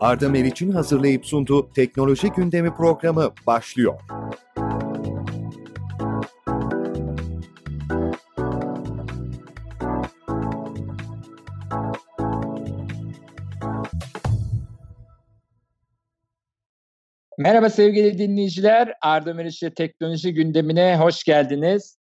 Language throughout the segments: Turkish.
Arda Meriç'in hazırlayıp sunduğu Teknoloji Gündemi programı başlıyor. Merhaba sevgili dinleyiciler. Arda Meriç'le Teknoloji Gündemine hoş geldiniz.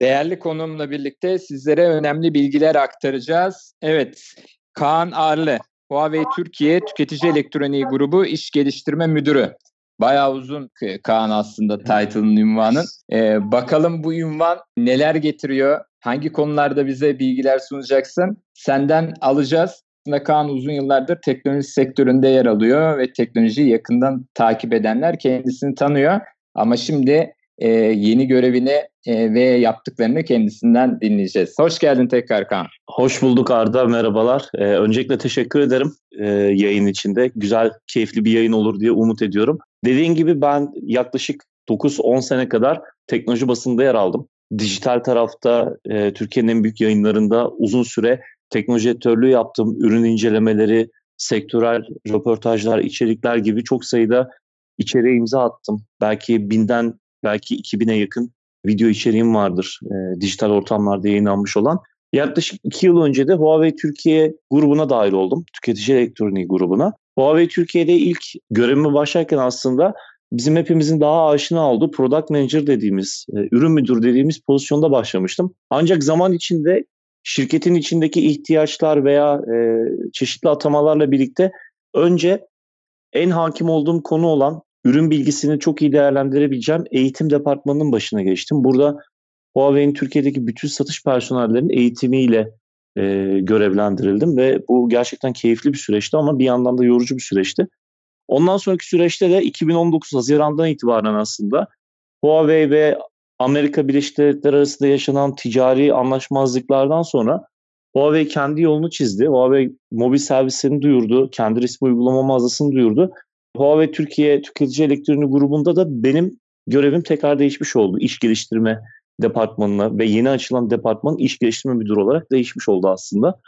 Değerli konuğumla birlikte sizlere önemli bilgiler aktaracağız. Evet, Kaan Arlı, Huawei Türkiye Tüketici Elektroniği Grubu İş Geliştirme Müdürü. Bayağı uzun Kaan aslında title'ın ünvanın. Ee, bakalım bu ünvan neler getiriyor? Hangi konularda bize bilgiler sunacaksın? Senden alacağız. Aslında Kaan uzun yıllardır teknoloji sektöründe yer alıyor ve teknolojiyi yakından takip edenler kendisini tanıyor. Ama şimdi e, yeni görevini e, ve yaptıklarını kendisinden dinleyeceğiz. Hoş geldin tekrar Kaan. Hoş bulduk Arda, merhabalar. Ee, öncelikle teşekkür ederim e, yayın içinde. Güzel, keyifli bir yayın olur diye umut ediyorum. Dediğin gibi ben yaklaşık 9-10 sene kadar teknoloji basında yer aldım. Dijital tarafta e, Türkiye'nin en büyük yayınlarında uzun süre teknoloji editörlüğü yaptım. Ürün incelemeleri, sektörel röportajlar, içerikler gibi çok sayıda içeriğe imza attım. Belki binden, belki 2000'e yakın video içeriğim vardır e, dijital ortamlarda yayınlanmış olan. Yaklaşık iki yıl önce de Huawei Türkiye grubuna dahil oldum. Tüketici elektroniği grubuna. Huawei Türkiye'de ilk görevime başlarken aslında bizim hepimizin daha aşina olduğu product manager dediğimiz, e, ürün müdür dediğimiz pozisyonda başlamıştım. Ancak zaman içinde şirketin içindeki ihtiyaçlar veya e, çeşitli atamalarla birlikte önce en hakim olduğum konu olan ürün bilgisini çok iyi değerlendirebileceğim eğitim departmanının başına geçtim. Burada Huawei'nin Türkiye'deki bütün satış personellerinin eğitimiyle e, görevlendirildim ve bu gerçekten keyifli bir süreçti ama bir yandan da yorucu bir süreçti. Ondan sonraki süreçte de 2019 Haziran'dan itibaren aslında Huawei ve Amerika Birleşik Devletleri arasında yaşanan ticari anlaşmazlıklardan sonra Huawei kendi yolunu çizdi. Huawei mobil servislerini duyurdu. Kendi resmi uygulama mağazasını duyurdu. Huawei Türkiye Tüketici Elektronik grubunda da benim görevim tekrar değişmiş oldu. İş geliştirme departmanına ve yeni açılan departmanın iş geliştirme müdürü olarak değişmiş oldu aslında.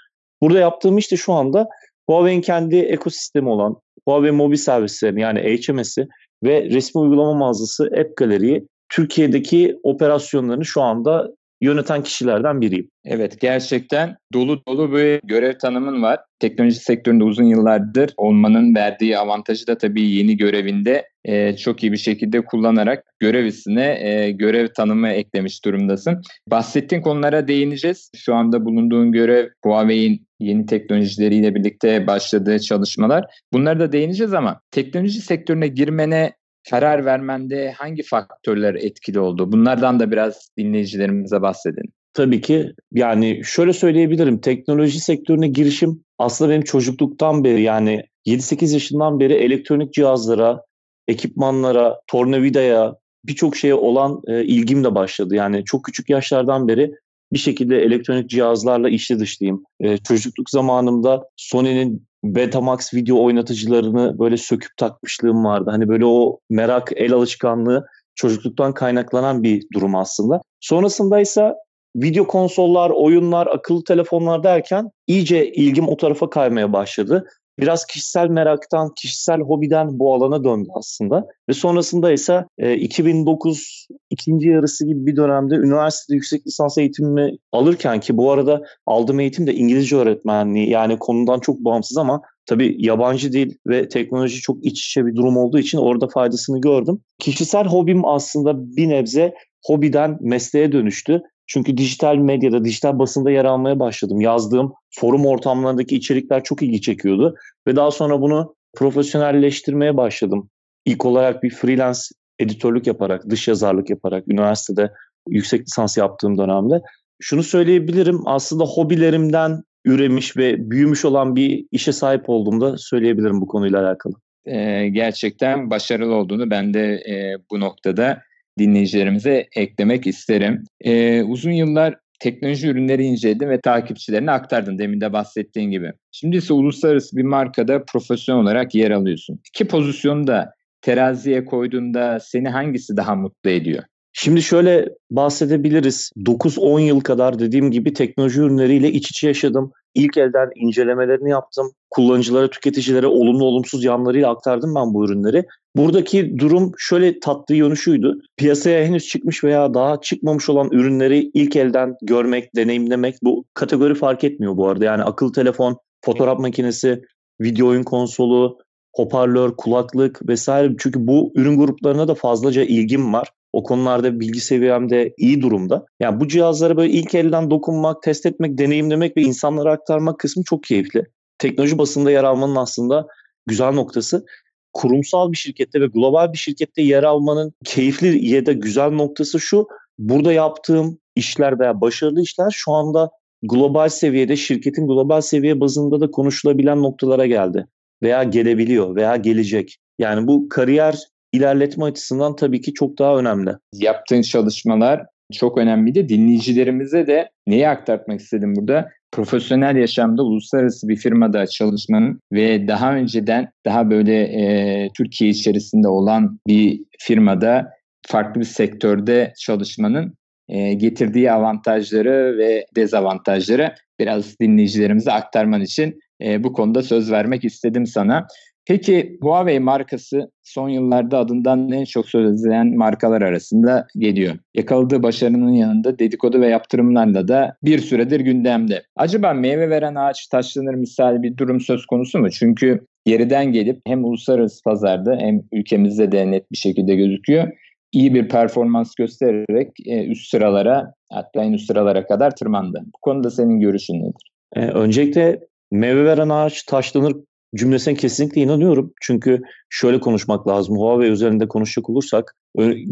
Burada yaptığım işte şu anda Huawei'nin kendi ekosistemi olan Huawei mobil servislerini yani HMS'i ve resmi uygulama mağazası App Gallery'yi Türkiye'deki operasyonlarını şu anda yöneten kişilerden biriyim. Evet gerçekten dolu dolu bir görev tanımın var. Teknoloji sektöründe uzun yıllardır olmanın verdiği avantajı da tabii yeni görevinde e, çok iyi bir şekilde kullanarak görev isine e, görev tanımı eklemiş durumdasın. Bahsettiğin konulara değineceğiz. Şu anda bulunduğun görev Huawei'in yeni teknolojileriyle birlikte başladığı çalışmalar. Bunlara da değineceğiz ama teknoloji sektörüne girmene karar vermende hangi faktörler etkili oldu? Bunlardan da biraz dinleyicilerimize bahsedin. Tabii ki yani şöyle söyleyebilirim. Teknoloji sektörüne girişim aslında benim çocukluktan beri yani 7-8 yaşından beri elektronik cihazlara, ekipmanlara, tornavidaya, birçok şeye olan e, ilgim de başladı. Yani çok küçük yaşlardan beri bir şekilde elektronik cihazlarla işli dışlıyım. E, çocukluk zamanımda Sony'nin Betamax video oynatıcılarını böyle söküp takmışlığım vardı. Hani böyle o merak, el alışkanlığı çocukluktan kaynaklanan bir durum aslında. Sonrasında ise video konsollar, oyunlar, akıllı telefonlar derken iyice ilgim o tarafa kaymaya başladı biraz kişisel meraktan, kişisel hobiden bu alana döndü aslında. Ve sonrasında ise e, 2009 ikinci yarısı gibi bir dönemde üniversitede yüksek lisans eğitimimi alırken ki bu arada aldığım eğitim de İngilizce öğretmenliği yani konudan çok bağımsız ama tabii yabancı dil ve teknoloji çok iç içe bir durum olduğu için orada faydasını gördüm. Kişisel hobim aslında bir nebze hobiden mesleğe dönüştü çünkü dijital medyada, dijital basında yer almaya başladım. Yazdığım forum ortamlarındaki içerikler çok ilgi çekiyordu. Ve daha sonra bunu profesyonelleştirmeye başladım. İlk olarak bir freelance editörlük yaparak, dış yazarlık yaparak, üniversitede yüksek lisans yaptığım dönemde. Şunu söyleyebilirim, aslında hobilerimden üremiş ve büyümüş olan bir işe sahip olduğumda söyleyebilirim bu konuyla alakalı. Ee, gerçekten başarılı olduğunu ben de e, bu noktada dinleyicilerimize eklemek isterim. Ee, uzun yıllar teknoloji ürünleri inceledin ve takipçilerine aktardın demin de bahsettiğin gibi. Şimdi ise uluslararası bir markada profesyonel olarak yer alıyorsun. İki pozisyonu da teraziye koyduğunda seni hangisi daha mutlu ediyor? Şimdi şöyle bahsedebiliriz. 9-10 yıl kadar dediğim gibi teknoloji ürünleriyle iç içe yaşadım. İlk elden incelemelerini yaptım. Kullanıcılara, tüketicilere olumlu olumsuz yanlarıyla aktardım ben bu ürünleri. Buradaki durum şöyle tatlı yönü şuydu. Piyasaya henüz çıkmış veya daha çıkmamış olan ürünleri ilk elden görmek, deneyimlemek bu kategori fark etmiyor bu arada. Yani akıllı telefon, fotoğraf makinesi, video oyun konsolu, hoparlör, kulaklık vesaire. Çünkü bu ürün gruplarına da fazlaca ilgim var. O konularda bilgi seviyem de iyi durumda. Yani bu cihazlara böyle ilk elden dokunmak, test etmek, deneyimlemek ve insanlara aktarmak kısmı çok keyifli. Teknoloji basında yer almanın aslında güzel noktası. Kurumsal bir şirkette ve global bir şirkette yer almanın keyifli ya da güzel noktası şu. Burada yaptığım işler veya başarılı işler şu anda global seviyede, şirketin global seviye bazında da konuşulabilen noktalara geldi. Veya gelebiliyor veya gelecek. Yani bu kariyer ilerletme açısından tabii ki çok daha önemli. Yaptığın çalışmalar çok önemliydi. Dinleyicilerimize de neyi aktarmak istedim burada? Profesyonel yaşamda uluslararası bir firmada çalışmanın ve daha önceden daha böyle e, Türkiye içerisinde olan bir firmada farklı bir sektörde çalışmanın e, getirdiği avantajları ve dezavantajları biraz dinleyicilerimize aktarman için e, bu konuda söz vermek istedim sana. Peki Huawei markası son yıllarda adından en çok söz edilen markalar arasında geliyor. Yakaladığı başarının yanında dedikodu ve yaptırımlarla da bir süredir gündemde. Acaba meyve veren ağaç taşlanır misal bir durum söz konusu mu? Çünkü geriden gelip hem uluslararası pazarda hem ülkemizde de net bir şekilde gözüküyor. İyi bir performans göstererek e, üst sıralara hatta en üst sıralara kadar tırmandı. Bu konuda senin görüşün nedir? Ee, öncelikle meyve veren ağaç taşlanır cümlesine kesinlikle inanıyorum. Çünkü şöyle konuşmak lazım. Huawei üzerinde konuşacak olursak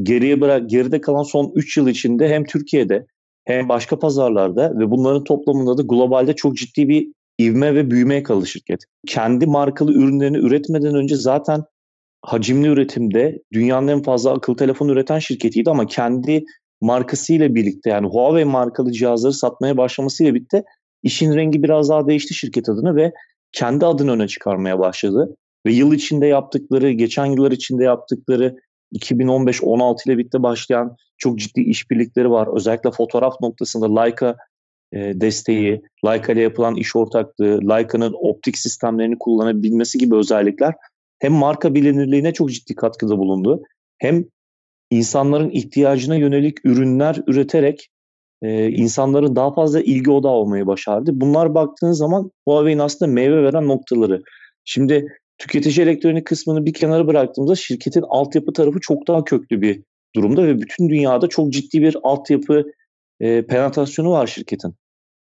geriye bırak geride kalan son 3 yıl içinde hem Türkiye'de hem başka pazarlarda ve bunların toplamında da globalde çok ciddi bir ivme ve büyümeye kaldı şirket. Kendi markalı ürünlerini üretmeden önce zaten hacimli üretimde dünyanın en fazla akıllı telefon üreten şirketiydi ama kendi markasıyla birlikte yani Huawei markalı cihazları satmaya başlamasıyla birlikte işin rengi biraz daha değişti şirket adına ve kendi adını öne çıkarmaya başladı. Ve yıl içinde yaptıkları, geçen yıllar içinde yaptıkları 2015-16 ile birlikte başlayan çok ciddi işbirlikleri var. Özellikle fotoğraf noktasında Leica e, desteği, Leica ile yapılan iş ortaklığı, Leica'nın optik sistemlerini kullanabilmesi gibi özellikler hem marka bilinirliğine çok ciddi katkıda bulundu. Hem insanların ihtiyacına yönelik ürünler üreterek e, insanların daha fazla ilgi odağı olmayı başardı. Bunlar baktığınız zaman Huawei'nin aslında meyve veren noktaları. Şimdi tüketici elektronik kısmını bir kenara bıraktığımızda şirketin altyapı tarafı çok daha köklü bir durumda ve bütün dünyada çok ciddi bir altyapı e, penetrasyonu var şirketin.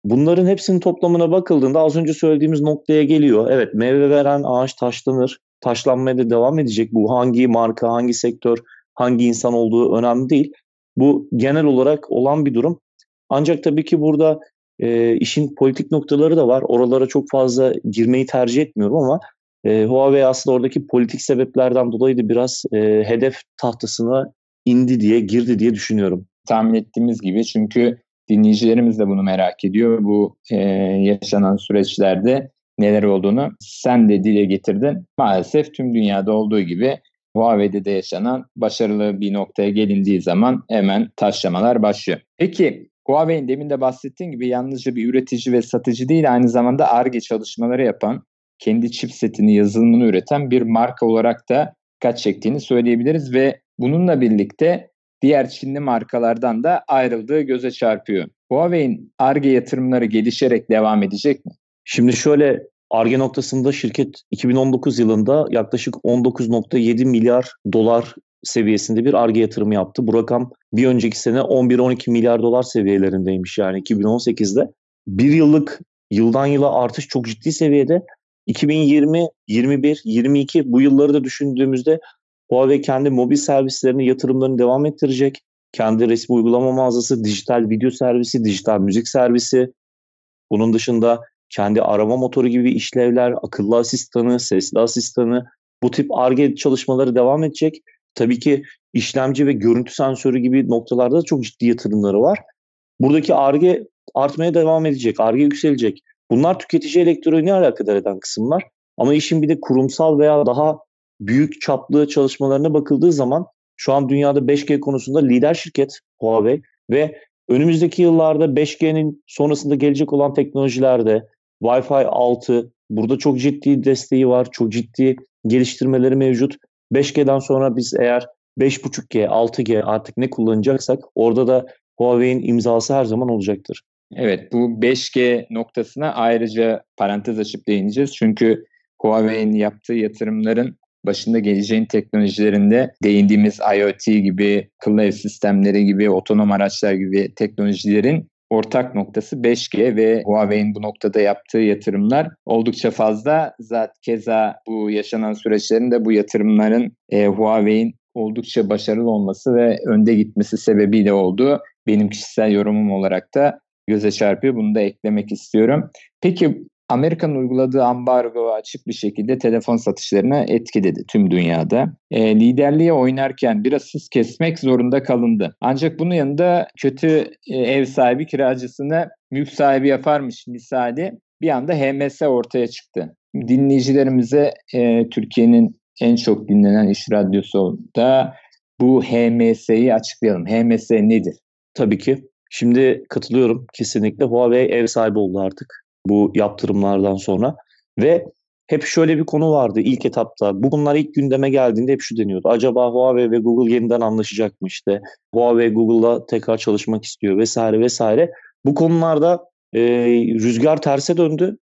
Bunların hepsinin toplamına bakıldığında az önce söylediğimiz noktaya geliyor. Evet meyve veren ağaç taşlanır. Taşlanmaya da devam edecek. Bu hangi marka, hangi sektör, hangi insan olduğu önemli değil. Bu genel olarak olan bir durum. Ancak tabii ki burada e, işin politik noktaları da var. Oralara çok fazla girmeyi tercih etmiyorum ama e, Huawei aslında oradaki politik sebeplerden dolayı da biraz e, hedef tahtasına indi diye, girdi diye düşünüyorum. Tahmin ettiğimiz gibi çünkü dinleyicilerimiz de bunu merak ediyor. Bu e, yaşanan süreçlerde neler olduğunu sen de dile getirdin. Maalesef tüm dünyada olduğu gibi Huawei'de de yaşanan başarılı bir noktaya gelindiği zaman hemen taşlamalar başlıyor. Peki Huawei'in demin de bahsettiğim gibi yalnızca bir üretici ve satıcı değil aynı zamanda ARGE çalışmaları yapan, kendi chipsetini, yazılımını üreten bir marka olarak da dikkat çektiğini söyleyebiliriz ve bununla birlikte diğer Çinli markalardan da ayrıldığı göze çarpıyor. Huawei'in ARGE yatırımları gelişerek devam edecek mi? Şimdi şöyle ARGE noktasında şirket 2019 yılında yaklaşık 19.7 milyar dolar seviyesinde bir ARGE yatırımı yaptı. Bu rakam bir önceki sene 11-12 milyar dolar seviyelerindeymiş yani 2018'de. Bir yıllık yıldan yıla artış çok ciddi seviyede. 2020, 21, 22 bu yılları da düşündüğümüzde Huawei kendi mobil servislerini, yatırımlarını devam ettirecek. Kendi resmi uygulama mağazası, dijital video servisi, dijital müzik servisi. Bunun dışında kendi arama motoru gibi işlevler, akıllı asistanı, sesli asistanı bu tip ARGE çalışmaları devam edecek. Tabii ki işlemci ve görüntü sensörü gibi noktalarda da çok ciddi yatırımları var. Buradaki ARGE artmaya devam edecek, ARGE yükselecek. Bunlar tüketici elektroniğe alakadar eden kısımlar. Ama işin bir de kurumsal veya daha büyük çaplı çalışmalarına bakıldığı zaman Şu an dünyada 5G konusunda lider şirket Huawei ve önümüzdeki yıllarda 5G'nin sonrasında gelecek olan teknolojilerde Wi-Fi 6 burada çok ciddi desteği var. Çok ciddi geliştirmeleri mevcut. 5G'den sonra biz eğer 5.5G, 6G artık ne kullanacaksak orada da Huawei'in imzası her zaman olacaktır. Evet bu 5G noktasına ayrıca parantez açıp değineceğiz. Çünkü Huawei'in yaptığı yatırımların başında geleceğin teknolojilerinde değindiğimiz IoT gibi, akıllı ev sistemleri gibi, otonom araçlar gibi teknolojilerin ortak noktası 5G ve Huawei'in bu noktada yaptığı yatırımlar oldukça fazla. Zaten keza bu yaşanan süreçlerin de bu yatırımların e, Huawei'in oldukça başarılı olması ve önde gitmesi sebebiyle oldu. Benim kişisel yorumum olarak da göze çarpıyor. Bunu da eklemek istiyorum. Peki Amerika'nın uyguladığı ambargo açık bir şekilde telefon satışlarına etkiledi tüm dünyada. E, liderliğe oynarken biraz hız kesmek zorunda kalındı. Ancak bunun yanında kötü e, ev sahibi kiracısını mülk sahibi yaparmış misali bir anda HMS ortaya çıktı. Dinleyicilerimize e, Türkiye'nin en çok dinlenen iş radyosu da bu HMS'yi açıklayalım. HMS nedir? Tabii ki. Şimdi katılıyorum kesinlikle. Huawei ev sahibi oldu artık bu yaptırımlardan sonra. Ve hep şöyle bir konu vardı ilk etapta. Bu bunlar ilk gündeme geldiğinde hep şu deniyordu. Acaba Huawei ve Google yeniden anlaşacak mı işte? Huawei Google'la tekrar çalışmak istiyor vesaire vesaire. Bu konularda e, rüzgar terse döndü.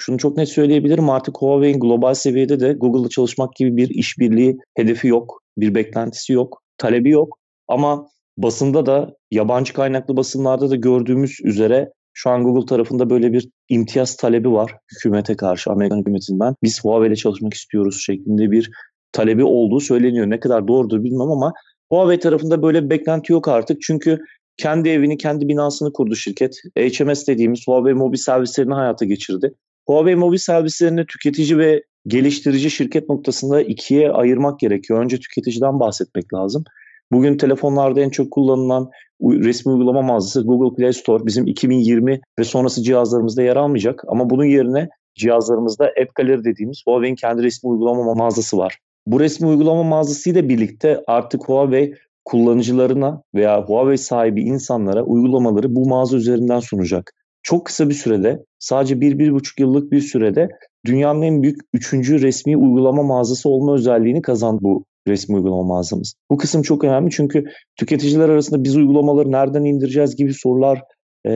Şunu çok net söyleyebilirim artık Huawei'in global seviyede de Google'la çalışmak gibi bir işbirliği hedefi yok. Bir beklentisi yok. Talebi yok. Ama basında da yabancı kaynaklı basınlarda da gördüğümüz üzere şu an Google tarafında böyle bir imtiyaz talebi var hükümete karşı, Amerikan hükümetinden. Biz Huawei ile çalışmak istiyoruz şeklinde bir talebi olduğu söyleniyor. Ne kadar doğrudur bilmem ama Huawei tarafında böyle bir beklenti yok artık. Çünkü kendi evini, kendi binasını kurdu şirket. HMS dediğimiz Huawei mobil servislerini hayata geçirdi. Huawei mobil servislerini tüketici ve geliştirici şirket noktasında ikiye ayırmak gerekiyor. Önce tüketiciden bahsetmek lazım. Bugün telefonlarda en çok kullanılan resmi uygulama mağazası Google Play Store bizim 2020 ve sonrası cihazlarımızda yer almayacak. Ama bunun yerine cihazlarımızda App Gallery dediğimiz Huawei'in kendi resmi uygulama mağazası var. Bu resmi uygulama mağazasıyla birlikte artık Huawei kullanıcılarına veya Huawei sahibi insanlara uygulamaları bu mağaza üzerinden sunacak. Çok kısa bir sürede sadece bir bir buçuk yıllık bir sürede dünyanın en büyük üçüncü resmi uygulama mağazası olma özelliğini kazandı bu resmi uygulama mağazamız. Bu kısım çok önemli çünkü tüketiciler arasında biz uygulamaları nereden indireceğiz gibi sorular e,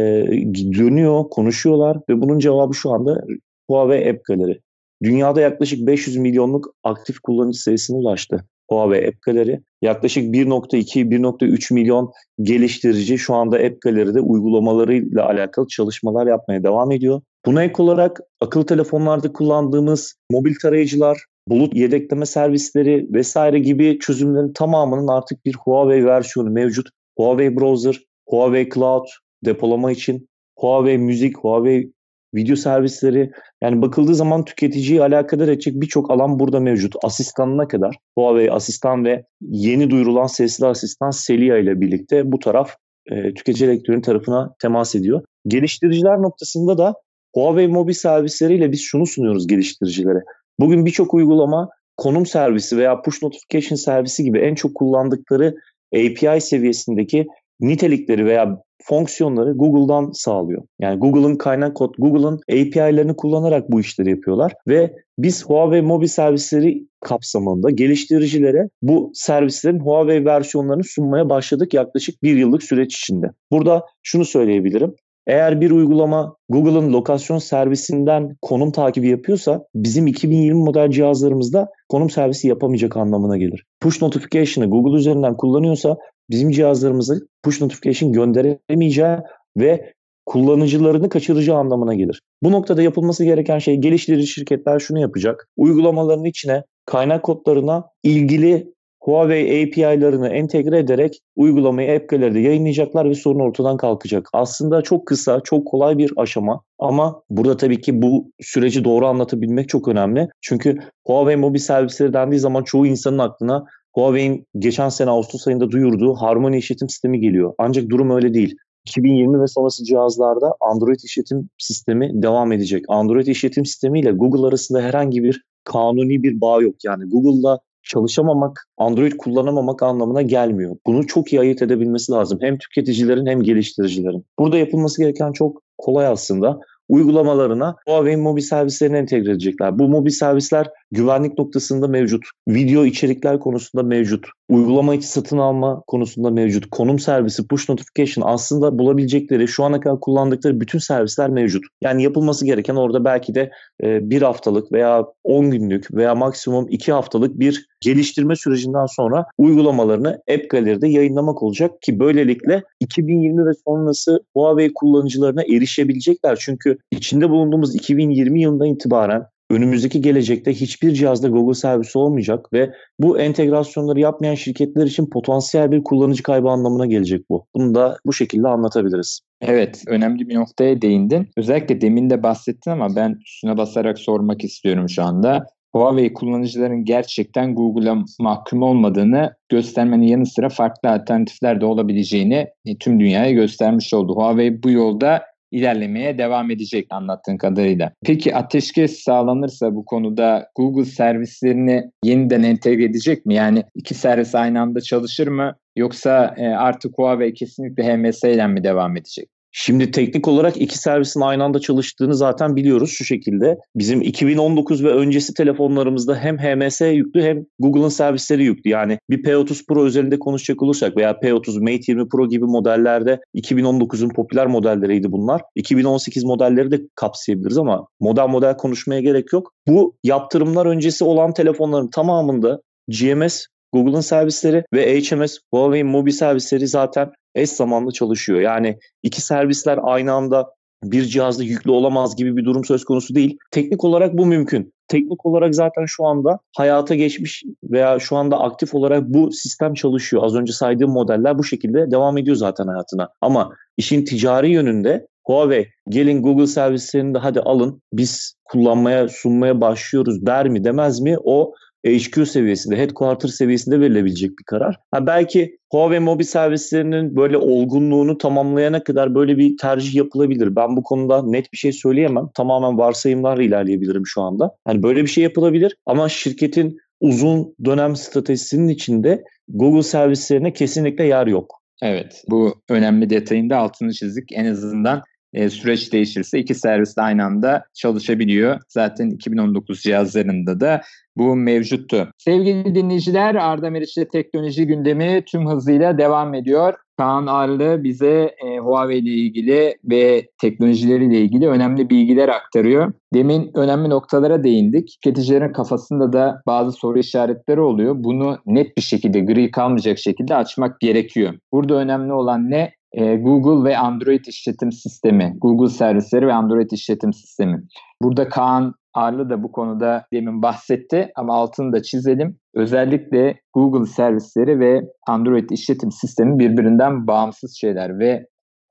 dönüyor, konuşuyorlar ve bunun cevabı şu anda Huawei App Gallery. Dünyada yaklaşık 500 milyonluk aktif kullanıcı sayısına ulaştı. Huawei App Gallery. Yaklaşık 1.2-1.3 milyon geliştirici şu anda App Gallery'de uygulamalarıyla alakalı çalışmalar yapmaya devam ediyor. Buna ek olarak akıllı telefonlarda kullandığımız mobil tarayıcılar, bulut yedekleme servisleri vesaire gibi çözümlerin tamamının artık bir Huawei versiyonu mevcut. Huawei Browser, Huawei Cloud depolama için, Huawei Müzik, Huawei video servisleri yani bakıldığı zaman tüketiciyi alakadar edecek birçok alan burada mevcut. Asistanına kadar Huawei asistan ve yeni duyurulan sesli asistan Celia ile birlikte bu taraf e, tüketici elektronik tarafına temas ediyor. Geliştiriciler noktasında da Huawei mobil servisleriyle biz şunu sunuyoruz geliştiricilere. Bugün birçok uygulama konum servisi veya push notification servisi gibi en çok kullandıkları API seviyesindeki nitelikleri veya fonksiyonları Google'dan sağlıyor. Yani Google'ın kaynak kod, Google'ın API'lerini kullanarak bu işleri yapıyorlar ve biz Huawei mobil servisleri kapsamında geliştiricilere bu servislerin Huawei versiyonlarını sunmaya başladık yaklaşık bir yıllık süreç içinde. Burada şunu söyleyebilirim. Eğer bir uygulama Google'ın lokasyon servisinden konum takibi yapıyorsa bizim 2020 model cihazlarımızda konum servisi yapamayacak anlamına gelir. Push notification'ı Google üzerinden kullanıyorsa bizim cihazlarımıza push notification gönderemeyeceği ve kullanıcılarını kaçıracağı anlamına gelir. Bu noktada yapılması gereken şey geliştirici şirketler şunu yapacak. Uygulamaların içine kaynak kodlarına ilgili Huawei API'larını entegre ederek uygulamayı App Gallery'de yayınlayacaklar ve sorun ortadan kalkacak. Aslında çok kısa, çok kolay bir aşama ama burada tabii ki bu süreci doğru anlatabilmek çok önemli. Çünkü Huawei mobil servisleri dendiği zaman çoğu insanın aklına Huawei'in geçen sene Ağustos ayında duyurduğu Harmony işletim sistemi geliyor. Ancak durum öyle değil. 2020 ve sonrası cihazlarda Android işletim sistemi devam edecek. Android işletim sistemi ile Google arasında herhangi bir kanuni bir bağ yok. Yani Google'la çalışamamak, Android kullanamamak anlamına gelmiyor. Bunu çok iyi ayırt edebilmesi lazım. Hem tüketicilerin hem geliştiricilerin. Burada yapılması gereken çok kolay aslında uygulamalarına Huawei mobil servislerini entegre edecekler. Bu mobil servisler güvenlik noktasında mevcut. Video içerikler konusunda mevcut. Uygulama içi satın alma konusunda mevcut. Konum servisi, push notification aslında bulabilecekleri, şu ana kadar kullandıkları bütün servisler mevcut. Yani yapılması gereken orada belki de e, bir haftalık veya 10 günlük veya maksimum 2 haftalık bir geliştirme sürecinden sonra uygulamalarını App Gallery'de yayınlamak olacak ki böylelikle 2020 ve sonrası Huawei kullanıcılarına erişebilecekler. Çünkü içinde bulunduğumuz 2020 yılından itibaren önümüzdeki gelecekte hiçbir cihazda Google servisi olmayacak ve bu entegrasyonları yapmayan şirketler için potansiyel bir kullanıcı kaybı anlamına gelecek bu. Bunu da bu şekilde anlatabiliriz. Evet, önemli bir noktaya değindin. Özellikle demin de bahsettin ama ben üstüne basarak sormak istiyorum şu anda. Huawei kullanıcıların gerçekten Google'a mahkum olmadığını göstermenin yanı sıra farklı alternatifler de olabileceğini e, tüm dünyaya göstermiş oldu. Huawei bu yolda ilerlemeye devam edecek anlattığın kadarıyla. Peki ateşkes sağlanırsa bu konuda Google servislerini yeniden entegre edecek mi? Yani iki servis aynı anda çalışır mı? Yoksa e, artık Huawei kesinlikle HMS ile mi devam edecek? Şimdi teknik olarak iki servisin aynı anda çalıştığını zaten biliyoruz şu şekilde. Bizim 2019 ve öncesi telefonlarımızda hem HMS yüklü hem Google'ın servisleri yüklü. Yani bir P30 Pro üzerinde konuşacak olursak veya P30 Mate 20 Pro gibi modellerde 2019'un popüler modelleriydi bunlar. 2018 modelleri de kapsayabiliriz ama model model konuşmaya gerek yok. Bu yaptırımlar öncesi olan telefonların tamamında GMS Google'ın servisleri ve HMS Huawei mobil servisleri zaten eş zamanlı çalışıyor. Yani iki servisler aynı anda bir cihazda yüklü olamaz gibi bir durum söz konusu değil. Teknik olarak bu mümkün. Teknik olarak zaten şu anda hayata geçmiş veya şu anda aktif olarak bu sistem çalışıyor. Az önce saydığım modeller bu şekilde devam ediyor zaten hayatına. Ama işin ticari yönünde Huawei gelin Google servislerini de hadi alın biz kullanmaya sunmaya başlıyoruz der mi demez mi o HQ seviyesinde, headquarter seviyesinde verilebilecek bir karar. Ha belki Huawei mobil servislerinin böyle olgunluğunu tamamlayana kadar böyle bir tercih yapılabilir. Ben bu konuda net bir şey söyleyemem. Tamamen varsayımlarla ilerleyebilirim şu anda. Hani böyle bir şey yapılabilir ama şirketin uzun dönem stratejisinin içinde Google servislerine kesinlikle yer yok. Evet bu önemli detayın da altını çizdik. En azından e, süreç değişirse iki servis de aynı anda çalışabiliyor. Zaten 2019 cihazlarında da bu mevcuttu. Sevgili dinleyiciler Arda Meriç'te teknoloji gündemi tüm hızıyla devam ediyor. Kaan Arlı bize e, Huawei ile ilgili ve teknolojileriyle ilgili önemli bilgiler aktarıyor. Demin önemli noktalara değindik. Tüketicilerin kafasında da bazı soru işaretleri oluyor. Bunu net bir şekilde gri kalmayacak şekilde açmak gerekiyor. Burada önemli olan ne? E, Google ve Android işletim sistemi, Google servisleri ve Android işletim sistemi. Burada Kaan Arlı da bu konuda demin bahsetti ama altını da çizelim. Özellikle Google servisleri ve Android işletim sistemi birbirinden bağımsız şeyler ve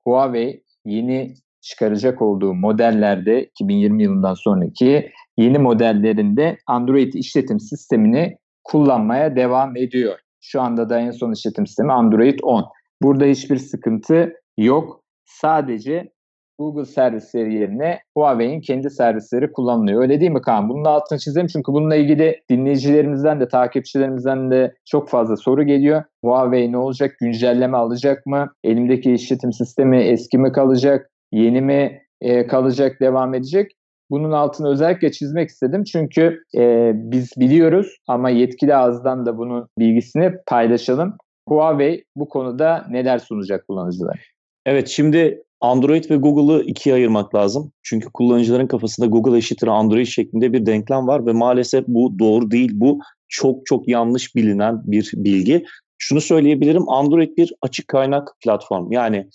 Huawei yeni çıkaracak olduğu modellerde 2020 yılından sonraki yeni modellerinde Android işletim sistemini kullanmaya devam ediyor. Şu anda da en son işletim sistemi Android 10. Burada hiçbir sıkıntı yok. Sadece Google servisleri yerine Huawei'in kendi servisleri kullanılıyor. Öyle değil mi Kaan? Bunun altını çizelim çünkü bununla ilgili dinleyicilerimizden de takipçilerimizden de çok fazla soru geliyor. Huawei ne olacak? Güncelleme alacak mı? Elimdeki işletim sistemi eski mi kalacak? Yeni mi e, kalacak? Devam edecek? Bunun altını özellikle çizmek istedim çünkü e, biz biliyoruz ama yetkili ağızdan da bunun bilgisini paylaşalım. Huawei bu konuda neler sunacak kullanıcılara? Evet şimdi Android ve Google'ı ikiye ayırmak lazım. Çünkü kullanıcıların kafasında Google eşittir Android şeklinde bir denklem var ve maalesef bu doğru değil. Bu çok çok yanlış bilinen bir bilgi. Şunu söyleyebilirim Android bir açık kaynak platform. Yani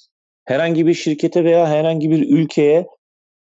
herhangi bir şirkete veya herhangi bir ülkeye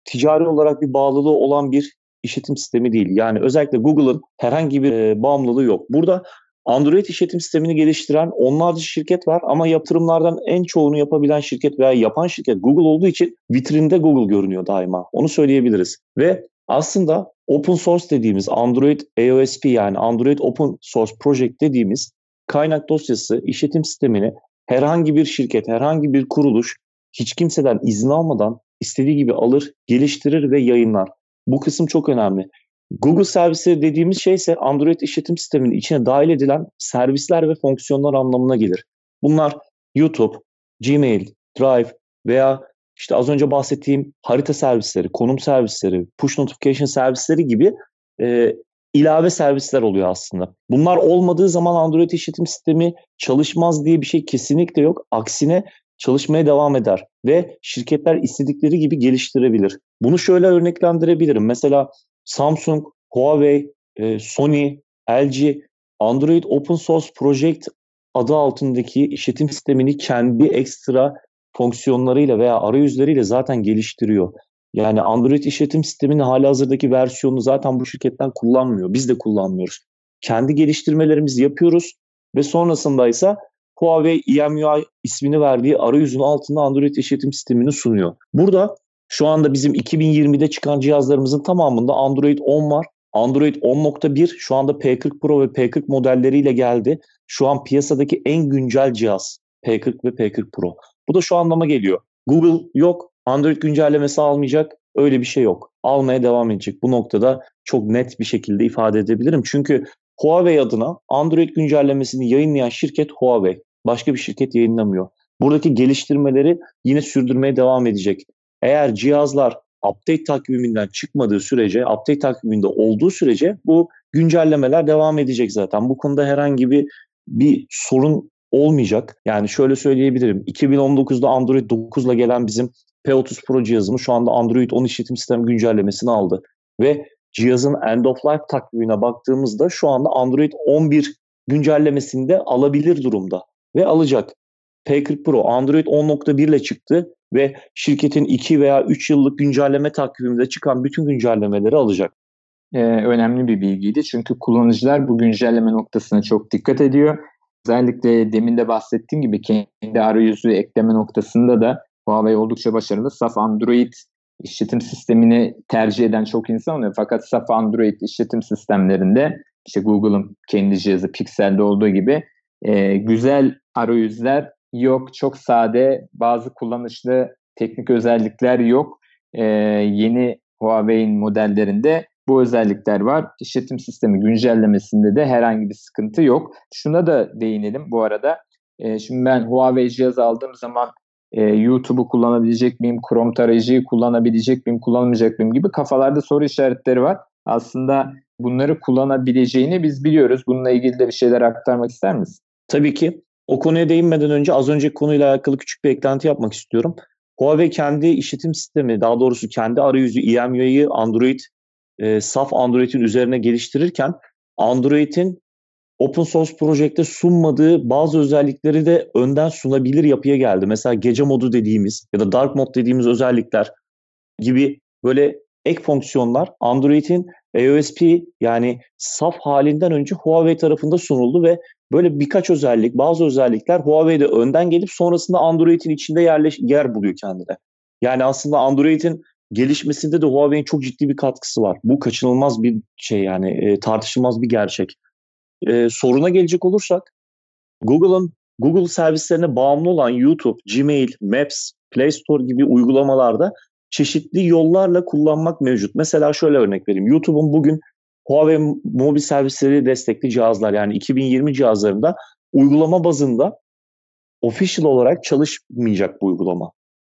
ticari olarak bir bağlılığı olan bir işletim sistemi değil. Yani özellikle Google'ın herhangi bir e, bağımlılığı yok. Burada Android işletim sistemini geliştiren onlarca şirket var ama yatırımlardan en çoğunu yapabilen şirket veya yapan şirket Google olduğu için vitrinde Google görünüyor daima. Onu söyleyebiliriz. Ve aslında open source dediğimiz Android AOSP yani Android Open Source Project dediğimiz kaynak dosyası işletim sistemini herhangi bir şirket, herhangi bir kuruluş hiç kimseden izin almadan istediği gibi alır, geliştirir ve yayınlar. Bu kısım çok önemli. Google servisleri dediğimiz şey ise Android işletim sisteminin içine dahil edilen servisler ve fonksiyonlar anlamına gelir. Bunlar YouTube, Gmail, Drive veya işte az önce bahsettiğim harita servisleri, konum servisleri, push notification servisleri gibi e, ilave servisler oluyor aslında. Bunlar olmadığı zaman Android işletim sistemi çalışmaz diye bir şey kesinlikle yok. Aksine çalışmaya devam eder ve şirketler istedikleri gibi geliştirebilir. Bunu şöyle örneklendirebilirim. Mesela Samsung, Huawei, e, Sony, LG Android Open Source Project adı altındaki işletim sistemini kendi ekstra fonksiyonlarıyla veya arayüzleriyle zaten geliştiriyor. Yani Android işletim sisteminin hali hazırdaki versiyonunu zaten bu şirketler kullanmıyor. Biz de kullanmıyoruz. Kendi geliştirmelerimizi yapıyoruz ve sonrasında ise Huawei EMUI ismini verdiği arayüzün altında Android işletim sistemini sunuyor. Burada şu anda bizim 2020'de çıkan cihazlarımızın tamamında Android 10 var. Android 10.1 şu anda P40 Pro ve P40 modelleriyle geldi. Şu an piyasadaki en güncel cihaz P40 ve P40 Pro. Bu da şu anlama geliyor. Google yok, Android güncellemesi almayacak. Öyle bir şey yok. Almaya devam edecek. Bu noktada çok net bir şekilde ifade edebilirim. Çünkü Huawei adına Android güncellemesini yayınlayan şirket Huawei. Başka bir şirket yayınlamıyor. Buradaki geliştirmeleri yine sürdürmeye devam edecek. Eğer cihazlar update takviminden çıkmadığı sürece, update takviminde olduğu sürece bu güncellemeler devam edecek zaten. Bu konuda herhangi bir bir sorun olmayacak. Yani şöyle söyleyebilirim. 2019'da Android 9 ile gelen bizim P30 Pro cihazımız şu anda Android 10 işletim sistemi güncellemesini aldı. Ve cihazın end of life takvimine baktığımızda şu anda Android 11 güncellemesinde alabilir durumda ve alacak. P40 Pro Android 10.1 ile çıktı ve şirketin 2 veya 3 yıllık güncelleme takviminde çıkan bütün güncellemeleri alacak. Ee, önemli bir bilgiydi çünkü kullanıcılar bu güncelleme noktasına çok dikkat ediyor. Özellikle demin de bahsettiğim gibi kendi arayüzü ekleme noktasında da Huawei oldukça başarılı. Saf Android işletim sistemini tercih eden çok insan oluyor. Fakat saf Android işletim sistemlerinde işte Google'ın kendi cihazı Pixel'de olduğu gibi e, güzel arayüzler yok. Çok sade bazı kullanışlı teknik özellikler yok. E, yeni Huawei'in modellerinde bu özellikler var. İşletim sistemi güncellemesinde de herhangi bir sıkıntı yok. Şuna da değinelim bu arada. E, şimdi ben Huawei cihaz aldığım zaman e, YouTube'u kullanabilecek miyim, Chrome tarayıcıyı kullanabilecek miyim, kullanmayacak mıyım gibi kafalarda soru işaretleri var. Aslında bunları kullanabileceğini biz biliyoruz. Bununla ilgili de bir şeyler aktarmak ister misin? Tabii ki. O konuya değinmeden önce az önceki konuyla alakalı küçük bir eklenti yapmak istiyorum. Huawei kendi işletim sistemi, daha doğrusu kendi arayüzü EMUI'yi Android, e, saf Android'in üzerine geliştirirken Android'in open source projekte sunmadığı bazı özellikleri de önden sunabilir yapıya geldi. Mesela gece modu dediğimiz ya da dark mode dediğimiz özellikler gibi böyle ek fonksiyonlar Android'in AOSP yani saf halinden önce Huawei tarafında sunuldu ve böyle birkaç özellik, bazı özellikler Huawei'de önden gelip sonrasında Android'in içinde yerleş yer buluyor kendine. Yani aslında Android'in gelişmesinde de Huawei'nin çok ciddi bir katkısı var. Bu kaçınılmaz bir şey yani e, tartışılmaz bir gerçek. E, soruna gelecek olursak Google'ın Google servislerine bağımlı olan YouTube, Gmail, Maps, Play Store gibi uygulamalarda çeşitli yollarla kullanmak mevcut. Mesela şöyle örnek vereyim. YouTube'un bugün Huawei mobil servisleri destekli cihazlar yani 2020 cihazlarında uygulama bazında official olarak çalışmayacak bu uygulama.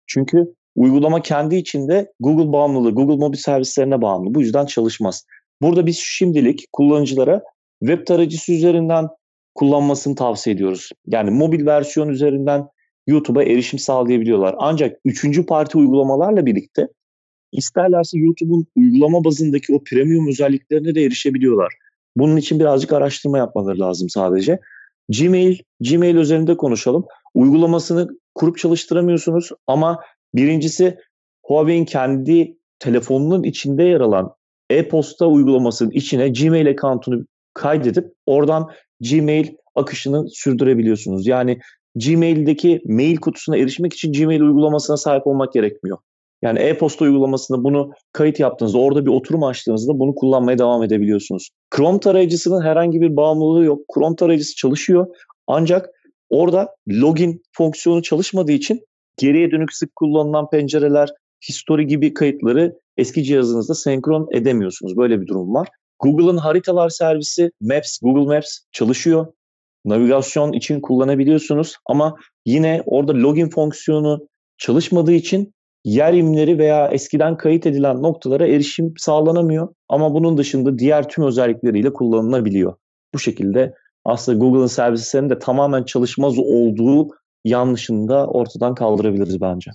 Çünkü uygulama kendi içinde Google bağımlılığı, Google mobil servislerine bağımlı. Bu yüzden çalışmaz. Burada biz şimdilik kullanıcılara web tarayıcısı üzerinden kullanmasını tavsiye ediyoruz. Yani mobil versiyon üzerinden YouTube'a erişim sağlayabiliyorlar. Ancak üçüncü parti uygulamalarla birlikte isterlerse YouTube'un uygulama bazındaki o premium özelliklerine de erişebiliyorlar. Bunun için birazcık araştırma yapmaları lazım sadece. Gmail, Gmail üzerinde konuşalım. Uygulamasını kurup çalıştıramıyorsunuz ama birincisi Huawei'in kendi telefonunun içinde yer alan e-posta uygulamasının içine Gmail account'unu kaydedip oradan Gmail akışını sürdürebiliyorsunuz. Yani Gmail'deki mail kutusuna erişmek için Gmail uygulamasına sahip olmak gerekmiyor. Yani e-posta uygulamasında bunu kayıt yaptığınızda, orada bir oturum açtığınızda bunu kullanmaya devam edebiliyorsunuz. Chrome tarayıcısının herhangi bir bağımlılığı yok. Chrome tarayıcısı çalışıyor ancak orada login fonksiyonu çalışmadığı için geriye dönük sık kullanılan pencereler, history gibi kayıtları eski cihazınızda senkron edemiyorsunuz. Böyle bir durum var. Google'ın haritalar servisi Maps, Google Maps çalışıyor. Navigasyon için kullanabiliyorsunuz ama yine orada login fonksiyonu çalışmadığı için yer imleri veya eskiden kayıt edilen noktalara erişim sağlanamıyor. Ama bunun dışında diğer tüm özellikleriyle kullanılabiliyor. Bu şekilde aslında Google'ın servislerinin de tamamen çalışmaz olduğu yanlışını da ortadan kaldırabiliriz bence.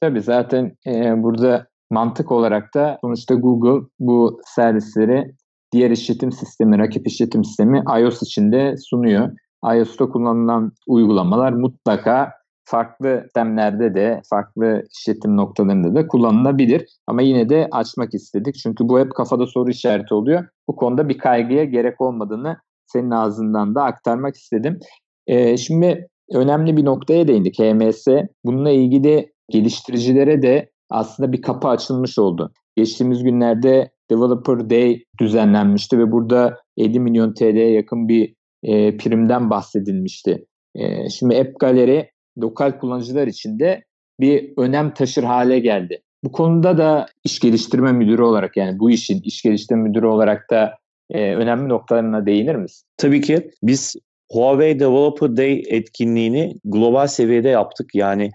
Tabii zaten e, burada mantık olarak da sonuçta Google bu servisleri diğer işletim sistemi, rakip işletim sistemi iOS içinde sunuyor. iOS'ta kullanılan uygulamalar mutlaka farklı sistemlerde de, farklı işletim noktalarında da kullanılabilir. Ama yine de açmak istedik. Çünkü bu hep kafada soru işareti oluyor. Bu konuda bir kaygıya gerek olmadığını senin ağzından da aktarmak istedim. Ee, şimdi önemli bir noktaya değindik HMS. Bununla ilgili geliştiricilere de aslında bir kapı açılmış oldu. Geçtiğimiz günlerde Developer Day düzenlenmişti ve burada 50 milyon TL'ye yakın bir e, primden bahsedilmişti. E, şimdi App Gallery lokal kullanıcılar için de bir önem taşır hale geldi. Bu konuda da iş geliştirme müdürü olarak yani bu işin iş geliştirme müdürü olarak da e, önemli noktalarına değinir misin? Tabii ki biz Huawei Developer Day etkinliğini global seviyede yaptık. Yani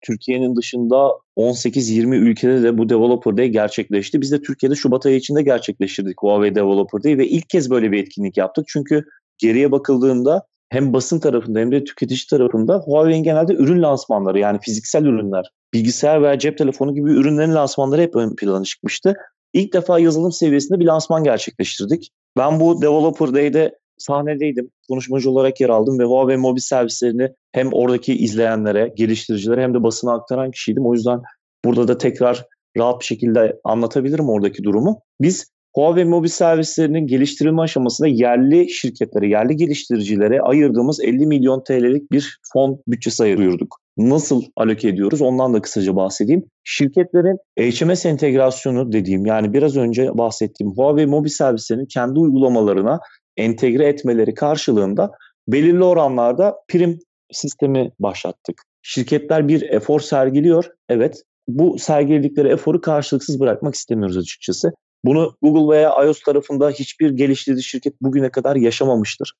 Türkiye'nin dışında 18-20 ülkede de bu Developer Day gerçekleşti. Biz de Türkiye'de Şubat ayı içinde gerçekleştirdik Huawei Developer Day ve ilk kez böyle bir etkinlik yaptık. Çünkü geriye bakıldığında hem basın tarafında hem de tüketici tarafında Huawei'nin genelde ürün lansmanları yani fiziksel ürünler, bilgisayar veya cep telefonu gibi ürünlerin lansmanları hep ön plana çıkmıştı. İlk defa yazılım seviyesinde bir lansman gerçekleştirdik. Ben bu Developer Day'de sahnedeydim. Konuşmacı olarak yer aldım ve Huawei mobil servislerini hem oradaki izleyenlere, geliştiricilere hem de basına aktaran kişiydim. O yüzden burada da tekrar rahat bir şekilde anlatabilirim oradaki durumu. Biz Huawei mobil servislerinin geliştirilme aşamasında yerli şirketlere, yerli geliştiricilere ayırdığımız 50 milyon TL'lik bir fon bütçesi ayırıyorduk. Nasıl aloke ediyoruz ondan da kısaca bahsedeyim. Şirketlerin HMS entegrasyonu dediğim yani biraz önce bahsettiğim Huawei mobil servislerinin kendi uygulamalarına entegre etmeleri karşılığında belirli oranlarda prim sistemi başlattık. Şirketler bir efor sergiliyor. Evet bu sergiledikleri eforu karşılıksız bırakmak istemiyoruz açıkçası. Bunu Google veya iOS tarafında hiçbir geliştirici şirket bugüne kadar yaşamamıştır.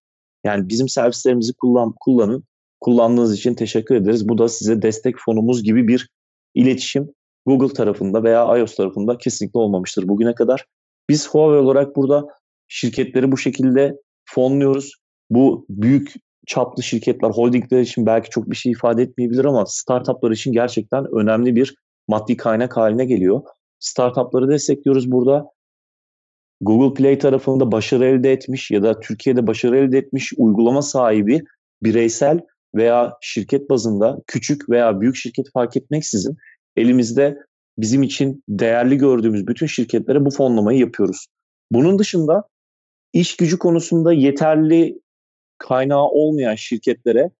Yani bizim servislerimizi kullan, kullanın. Kullandığınız için teşekkür ederiz. Bu da size destek fonumuz gibi bir iletişim Google tarafında veya iOS tarafında kesinlikle olmamıştır bugüne kadar. Biz Huawei olarak burada şirketleri bu şekilde fonluyoruz. Bu büyük çaplı şirketler, holdingler için belki çok bir şey ifade etmeyebilir ama startuplar için gerçekten önemli bir maddi kaynak haline geliyor. Startupları destekliyoruz burada. Google Play tarafında başarı elde etmiş ya da Türkiye'de başarı elde etmiş uygulama sahibi bireysel veya şirket bazında küçük veya büyük şirket fark etmeksizin elimizde bizim için değerli gördüğümüz bütün şirketlere bu fonlamayı yapıyoruz. Bunun dışında iş gücü konusunda yeterli kaynağı olmayan şirketlere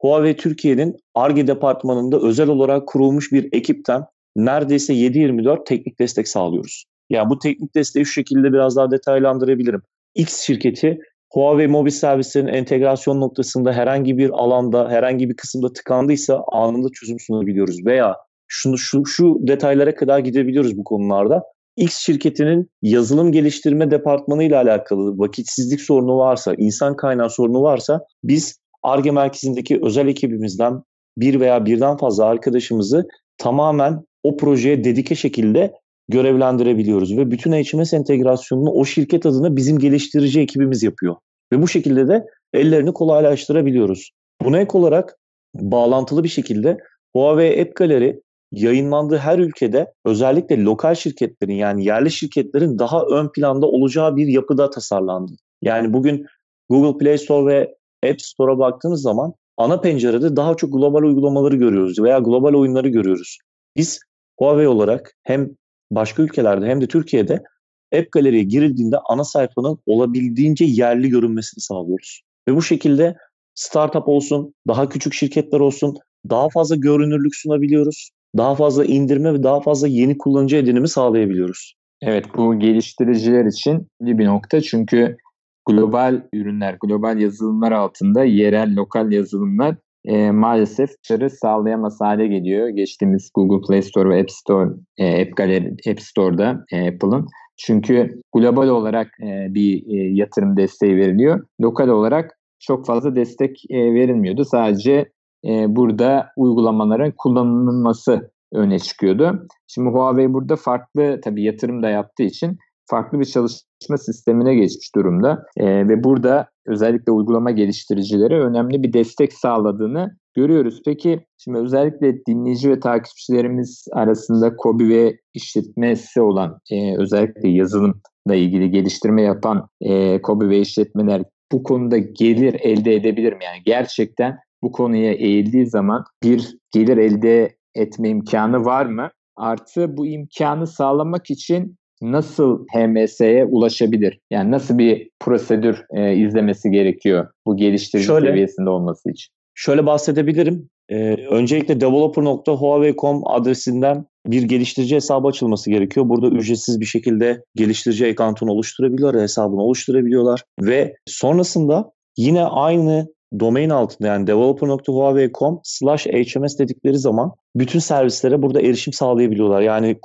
Huawei Türkiye'nin ARGE departmanında özel olarak kurulmuş bir ekipten neredeyse 7-24 teknik destek sağlıyoruz. Yani bu teknik desteği şu şekilde biraz daha detaylandırabilirim. X şirketi Huawei mobil servislerinin entegrasyon noktasında herhangi bir alanda, herhangi bir kısımda tıkandıysa anında çözüm sunabiliyoruz. Veya şunu şu, şu detaylara kadar gidebiliyoruz bu konularda. X şirketinin yazılım geliştirme departmanı ile alakalı vakitsizlik sorunu varsa, insan kaynağı sorunu varsa biz ARGE merkezindeki özel ekibimizden bir veya birden fazla arkadaşımızı tamamen o projeye dedike şekilde görevlendirebiliyoruz ve bütün HMS entegrasyonunu o şirket adına bizim geliştirici ekibimiz yapıyor. Ve bu şekilde de ellerini kolaylaştırabiliyoruz. Buna ek olarak bağlantılı bir şekilde Huawei App Gallery yayınlandığı her ülkede özellikle lokal şirketlerin yani yerli şirketlerin daha ön planda olacağı bir yapıda tasarlandı. Yani bugün Google Play Store ve App Store'a baktığınız zaman ana pencerede daha çok global uygulamaları görüyoruz veya global oyunları görüyoruz. Biz Huawei olarak hem başka ülkelerde hem de Türkiye'de App Gallery'e girildiğinde ana sayfanın olabildiğince yerli görünmesini sağlıyoruz. Ve bu şekilde startup olsun, daha küçük şirketler olsun daha fazla görünürlük sunabiliyoruz. Daha fazla indirme ve daha fazla yeni kullanıcı edinimi sağlayabiliyoruz. Evet bu geliştiriciler için bir nokta çünkü global ürünler, global yazılımlar altında yerel, lokal yazılımlar e, maalesef dışarı sağlayamaz hale geliyor. Geçtiğimiz Google Play Store ve App Store, e, App Gallery, App Store'da e, Apple'ın. Çünkü global olarak e, bir e, yatırım desteği veriliyor. Lokal olarak çok fazla destek e, verilmiyordu. Sadece e, burada uygulamaların kullanılması öne çıkıyordu. Şimdi Huawei burada farklı tabii yatırım da yaptığı için farklı bir çalışma sistemine geçmiş durumda. E, ve burada özellikle uygulama geliştiricilere önemli bir destek sağladığını görüyoruz. Peki şimdi özellikle dinleyici ve takipçilerimiz arasında KOBİ ve işletmesi olan e, özellikle yazılımla ilgili geliştirme yapan e, KOBİ ve işletmeler bu konuda gelir elde edebilir mi? Yani gerçekten bu konuya eğildiği zaman bir gelir elde etme imkanı var mı? Artı bu imkanı sağlamak için nasıl HMS'ye ulaşabilir? Yani nasıl bir prosedür e, izlemesi gerekiyor bu geliştirici Şöyle, seviyesinde olması için? Şöyle bahsedebilirim. Ee, öncelikle developer.huawei.com adresinden bir geliştirici hesabı açılması gerekiyor. Burada ücretsiz bir şekilde geliştirici account'unu oluşturabiliyorlar, hesabını oluşturabiliyorlar ve sonrasında yine aynı domain altında yani developer.huawei.com slash hms dedikleri zaman bütün servislere burada erişim sağlayabiliyorlar. Yani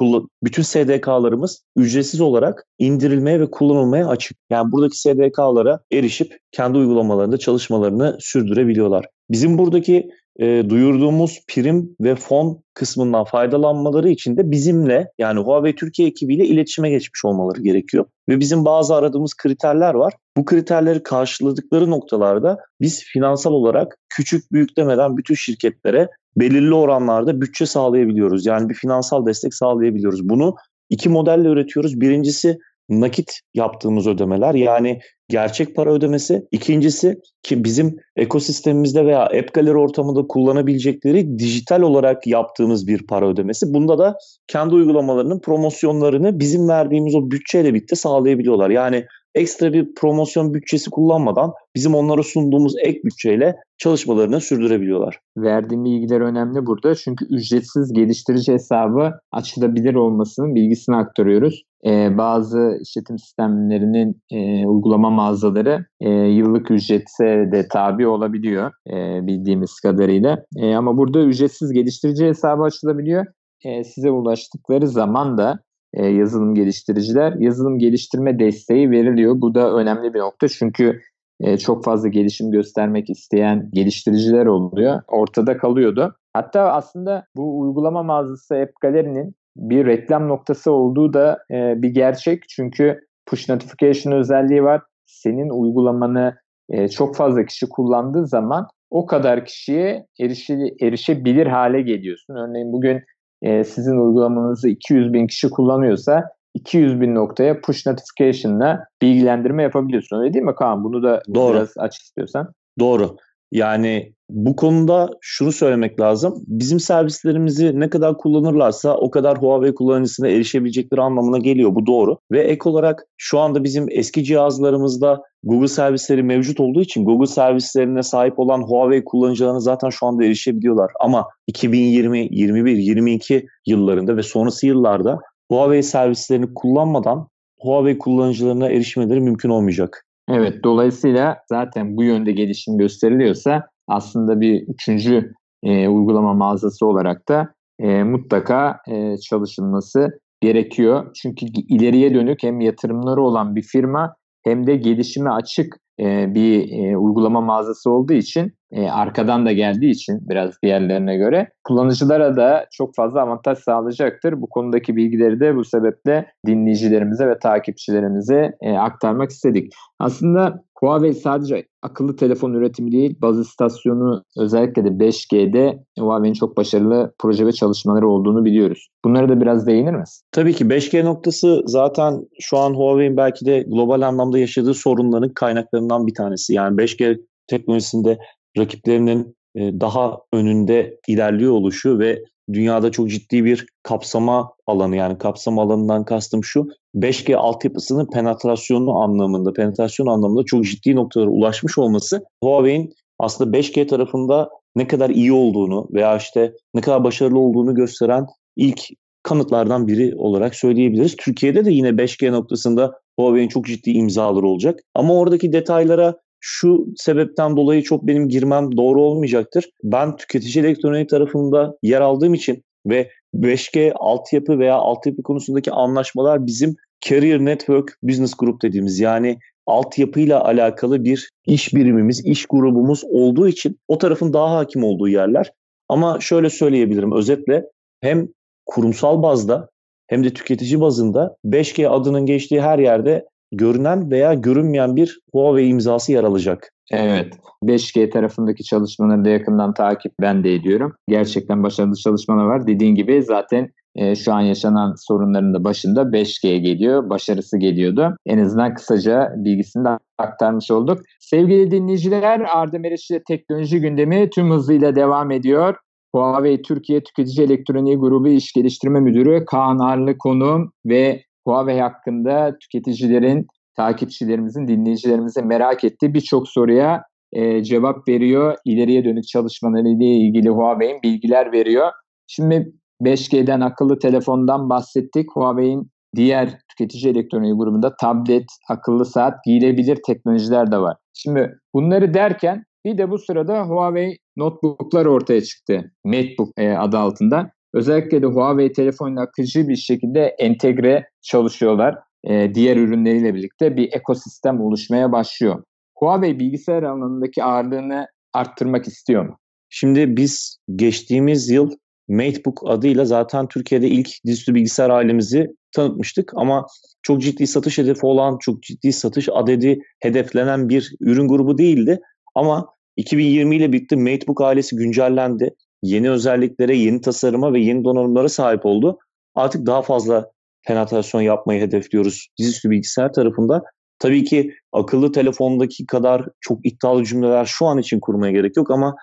bütün SDK'larımız ücretsiz olarak indirilmeye ve kullanılmaya açık. Yani buradaki SDK'lara erişip kendi uygulamalarında çalışmalarını sürdürebiliyorlar. Bizim buradaki e, duyurduğumuz prim ve fon kısmından faydalanmaları için de bizimle yani Huawei Türkiye ekibiyle iletişime geçmiş olmaları gerekiyor. Ve bizim bazı aradığımız kriterler var. Bu kriterleri karşıladıkları noktalarda biz finansal olarak küçük büyük demeden bütün şirketlere belirli oranlarda bütçe sağlayabiliyoruz. Yani bir finansal destek sağlayabiliyoruz. Bunu iki modelle üretiyoruz. Birincisi nakit yaptığımız ödemeler yani gerçek para ödemesi. İkincisi ki bizim ekosistemimizde veya App Gallery ortamında kullanabilecekleri dijital olarak yaptığımız bir para ödemesi. Bunda da kendi uygulamalarının promosyonlarını bizim verdiğimiz o bütçeyle birlikte sağlayabiliyorlar. Yani ekstra bir promosyon bütçesi kullanmadan bizim onlara sunduğumuz ek bütçeyle çalışmalarını sürdürebiliyorlar. Verdiğim bilgiler önemli burada çünkü ücretsiz geliştirici hesabı açılabilir olmasının bilgisini aktarıyoruz. Ee, bazı işletim sistemlerinin e, uygulama mağazaları e, yıllık ücretse de tabi olabiliyor e, bildiğimiz kadarıyla. E, ama burada ücretsiz geliştirici hesabı açılabiliyor. E, size ulaştıkları zaman da e, yazılım geliştiriciler yazılım geliştirme desteği veriliyor. Bu da önemli bir nokta çünkü e, çok fazla gelişim göstermek isteyen geliştiriciler oluyor. Ortada kalıyordu. Hatta aslında bu uygulama mağazası App Gallery'nin bir reklam noktası olduğu da e, bir gerçek. Çünkü push notification özelliği var. Senin uygulamanı e, çok fazla kişi kullandığı zaman o kadar kişiye erişi, erişebilir hale geliyorsun. Örneğin bugün e, sizin uygulamanızı 200 bin kişi kullanıyorsa 200 bin noktaya push notification'la bilgilendirme yapabiliyorsun. Öyle değil mi Kaan? Bunu da Doğru. biraz aç istiyorsan. Doğru. Yani bu konuda şunu söylemek lazım. Bizim servislerimizi ne kadar kullanırlarsa o kadar Huawei kullanıcısına erişebilecekleri anlamına geliyor. Bu doğru. Ve ek olarak şu anda bizim eski cihazlarımızda Google servisleri mevcut olduğu için Google servislerine sahip olan Huawei kullanıcılarına zaten şu anda erişebiliyorlar. Ama 2020, 21, 22 yıllarında ve sonrası yıllarda Huawei servislerini kullanmadan Huawei kullanıcılarına erişmeleri mümkün olmayacak. Evet dolayısıyla zaten bu yönde gelişim gösteriliyorsa aslında bir üçüncü e, uygulama mağazası olarak da e, mutlaka e, çalışılması gerekiyor. Çünkü ileriye dönük hem yatırımları olan bir firma hem de gelişime açık bir uygulama mağazası olduğu için arkadan da geldiği için biraz diğerlerine göre kullanıcılara da çok fazla avantaj sağlayacaktır. Bu konudaki bilgileri de bu sebeple dinleyicilerimize ve takipçilerimize aktarmak istedik. Aslında Huawei sadece akıllı telefon üretimi değil, baz istasyonu özellikle de 5G'de Huawei'nin çok başarılı proje ve çalışmaları olduğunu biliyoruz. Bunlara da biraz değinir misin? Tabii ki 5G noktası zaten şu an Huawei'nin belki de global anlamda yaşadığı sorunların kaynaklarından bir tanesi. Yani 5G teknolojisinde rakiplerinin e, daha önünde ilerliyor oluşu ve dünyada çok ciddi bir kapsama alanı yani kapsama alanından kastım şu 5G altyapısının penetrasyonu anlamında, penetrasyon anlamında çok ciddi noktalara ulaşmış olması Huawei'in aslında 5G tarafında ne kadar iyi olduğunu veya işte ne kadar başarılı olduğunu gösteren ilk kanıtlardan biri olarak söyleyebiliriz. Türkiye'de de yine 5G noktasında Huawei'in çok ciddi imzaları olacak. Ama oradaki detaylara şu sebepten dolayı çok benim girmem doğru olmayacaktır. Ben tüketici elektronik tarafında yer aldığım için ve 5G altyapı veya altyapı konusundaki anlaşmalar bizim Carrier Network Business Group dediğimiz yani altyapıyla alakalı bir iş birimimiz, iş grubumuz olduğu için o tarafın daha hakim olduğu yerler. Ama şöyle söyleyebilirim özetle hem kurumsal bazda hem de tüketici bazında 5G adının geçtiği her yerde görünen veya görünmeyen bir Huawei imzası yer alacak. Evet. 5G tarafındaki çalışmaları da yakından takip ben de ediyorum. Gerçekten başarılı çalışmalar var. Dediğin gibi zaten e, şu an yaşanan sorunların da başında 5G geliyor. Başarısı geliyordu. En azından kısaca bilgisini de aktarmış olduk. Sevgili dinleyiciler Arda Meriç'le teknoloji gündemi tüm hızıyla devam ediyor. Huawei Türkiye Tüketici Elektroniği Grubu İş Geliştirme Müdürü Kaan Arlı konuğum ve Huawei hakkında tüketicilerin, takipçilerimizin, dinleyicilerimizin merak ettiği birçok soruya e, cevap veriyor. İleriye dönük çalışmaları ile ilgili Huawei'in bilgiler veriyor. Şimdi 5G'den akıllı telefondan bahsettik. Huawei'in diğer tüketici elektroniği grubunda tablet, akıllı saat, giyilebilir teknolojiler de var. Şimdi bunları derken bir de bu sırada Huawei notebooklar ortaya çıktı. MateBook e, adı altında. Özellikle de Huawei telefonla akıcı bir şekilde entegre çalışıyorlar. E, diğer ürünleriyle birlikte bir ekosistem oluşmaya başlıyor. Huawei bilgisayar alanındaki ağırlığını arttırmak istiyor mu? Şimdi biz geçtiğimiz yıl MateBook adıyla zaten Türkiye'de ilk dizüstü bilgisayar ailemizi tanıtmıştık ama çok ciddi satış hedefi olan, çok ciddi satış adedi hedeflenen bir ürün grubu değildi. Ama 2020 ile birlikte MateBook ailesi güncellendi. Yeni özelliklere, yeni tasarıma ve yeni donanımlara sahip oldu. Artık daha fazla penetrasyon yapmayı hedefliyoruz dizüstü bilgisayar tarafında. Tabii ki akıllı telefondaki kadar çok iddialı cümleler şu an için kurmaya gerek yok ama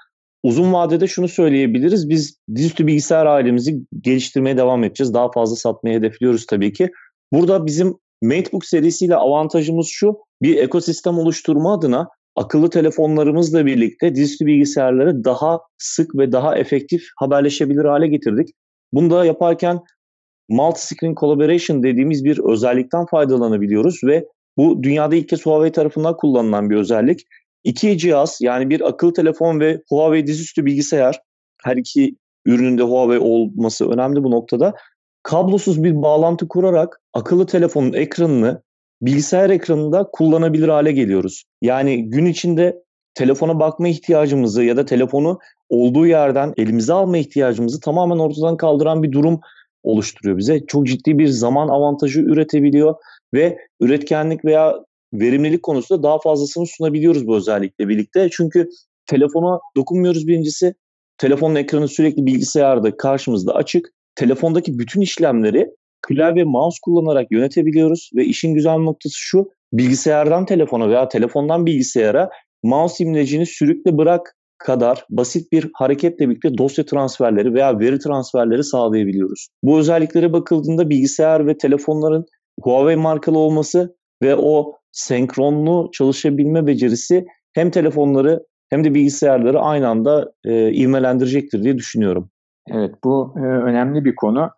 uzun vadede şunu söyleyebiliriz. Biz dizüstü bilgisayar ailemizi geliştirmeye devam edeceğiz. Daha fazla satmayı hedefliyoruz tabii ki. Burada bizim MateBook serisiyle avantajımız şu. Bir ekosistem oluşturma adına akıllı telefonlarımızla birlikte dizüstü bilgisayarları daha sık ve daha efektif haberleşebilir hale getirdik. Bunu da yaparken multi-screen collaboration dediğimiz bir özellikten faydalanabiliyoruz ve bu dünyada ilk kez Huawei tarafından kullanılan bir özellik. İki cihaz yani bir akıllı telefon ve Huawei dizüstü bilgisayar her iki ürününde Huawei olması önemli bu noktada. Kablosuz bir bağlantı kurarak akıllı telefonun ekranını bilgisayar ekranında kullanabilir hale geliyoruz. Yani gün içinde telefona bakma ihtiyacımızı ya da telefonu olduğu yerden elimize alma ihtiyacımızı tamamen ortadan kaldıran bir durum oluşturuyor bize. Çok ciddi bir zaman avantajı üretebiliyor ve üretkenlik veya verimlilik konusunda daha fazlasını sunabiliyoruz bu özellikle birlikte. Çünkü telefona dokunmuyoruz birincisi. Telefonun ekranı sürekli bilgisayarda karşımızda açık. Telefondaki bütün işlemleri klavye mouse kullanarak yönetebiliyoruz ve işin güzel noktası şu bilgisayardan telefona veya telefondan bilgisayara mouse imlecini sürükle bırak kadar basit bir hareketle birlikte dosya transferleri veya veri transferleri sağlayabiliyoruz. Bu özelliklere bakıldığında bilgisayar ve telefonların Huawei markalı olması ve o senkronlu çalışabilme becerisi hem telefonları hem de bilgisayarları aynı anda e, ivmelendirecektir diye düşünüyorum. Evet bu e, önemli bir konu.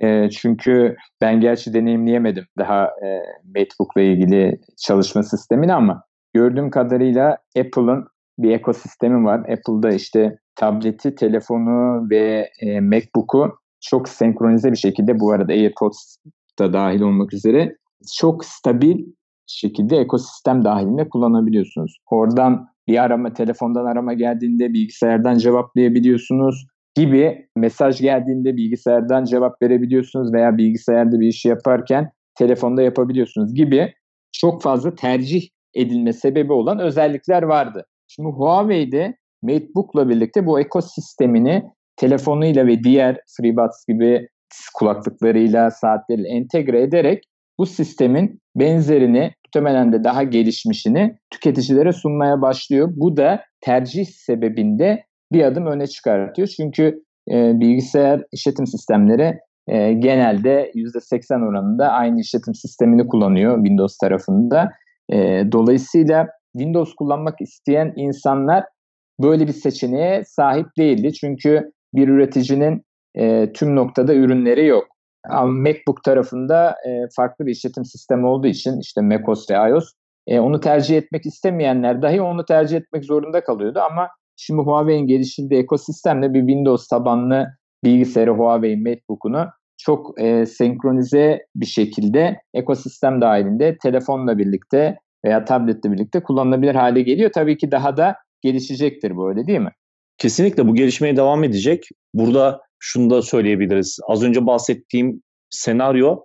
E, çünkü ben gerçi deneyimleyemedim daha e, MacBook'la ilgili çalışma sistemini ama gördüğüm kadarıyla Apple'ın bir ekosistemi var. Apple'da işte tableti, telefonu ve e, MacBook'u çok senkronize bir şekilde bu arada AirPods da dahil olmak üzere çok stabil şekilde ekosistem dahilinde kullanabiliyorsunuz. Oradan bir arama, telefondan arama geldiğinde bilgisayardan cevaplayabiliyorsunuz gibi mesaj geldiğinde bilgisayardan cevap verebiliyorsunuz veya bilgisayarda bir işi yaparken telefonda yapabiliyorsunuz gibi çok fazla tercih edilme sebebi olan özellikler vardı. Şimdi Huawei'de MateBook'la birlikte bu ekosistemini telefonuyla ve diğer FreeBuds gibi kulaklıklarıyla, saatleriyle entegre ederek bu sistemin benzerini muhtemelen de daha gelişmişini tüketicilere sunmaya başlıyor. Bu da tercih sebebinde bir adım öne çıkartıyor. Çünkü e, bilgisayar işletim sistemleri e, genelde %80 oranında aynı işletim sistemini kullanıyor Windows tarafında. E, dolayısıyla Windows kullanmak isteyen insanlar böyle bir seçeneğe sahip değildi. Çünkü bir üreticinin e, tüm noktada ürünleri yok. Ama MacBook tarafında e, farklı bir işletim sistemi olduğu için işte macOS ve iOS e, onu tercih etmek istemeyenler dahi onu tercih etmek zorunda kalıyordu ama şimdi Huawei'in geliştirdiği ekosistemle bir Windows tabanlı bilgisayarı Huawei MateBook'unu çok e, senkronize bir şekilde ekosistem dahilinde telefonla birlikte veya tabletle birlikte kullanılabilir hale geliyor. Tabii ki daha da gelişecektir bu öyle değil mi? Kesinlikle bu gelişmeye devam edecek. Burada şunu da söyleyebiliriz. Az önce bahsettiğim senaryo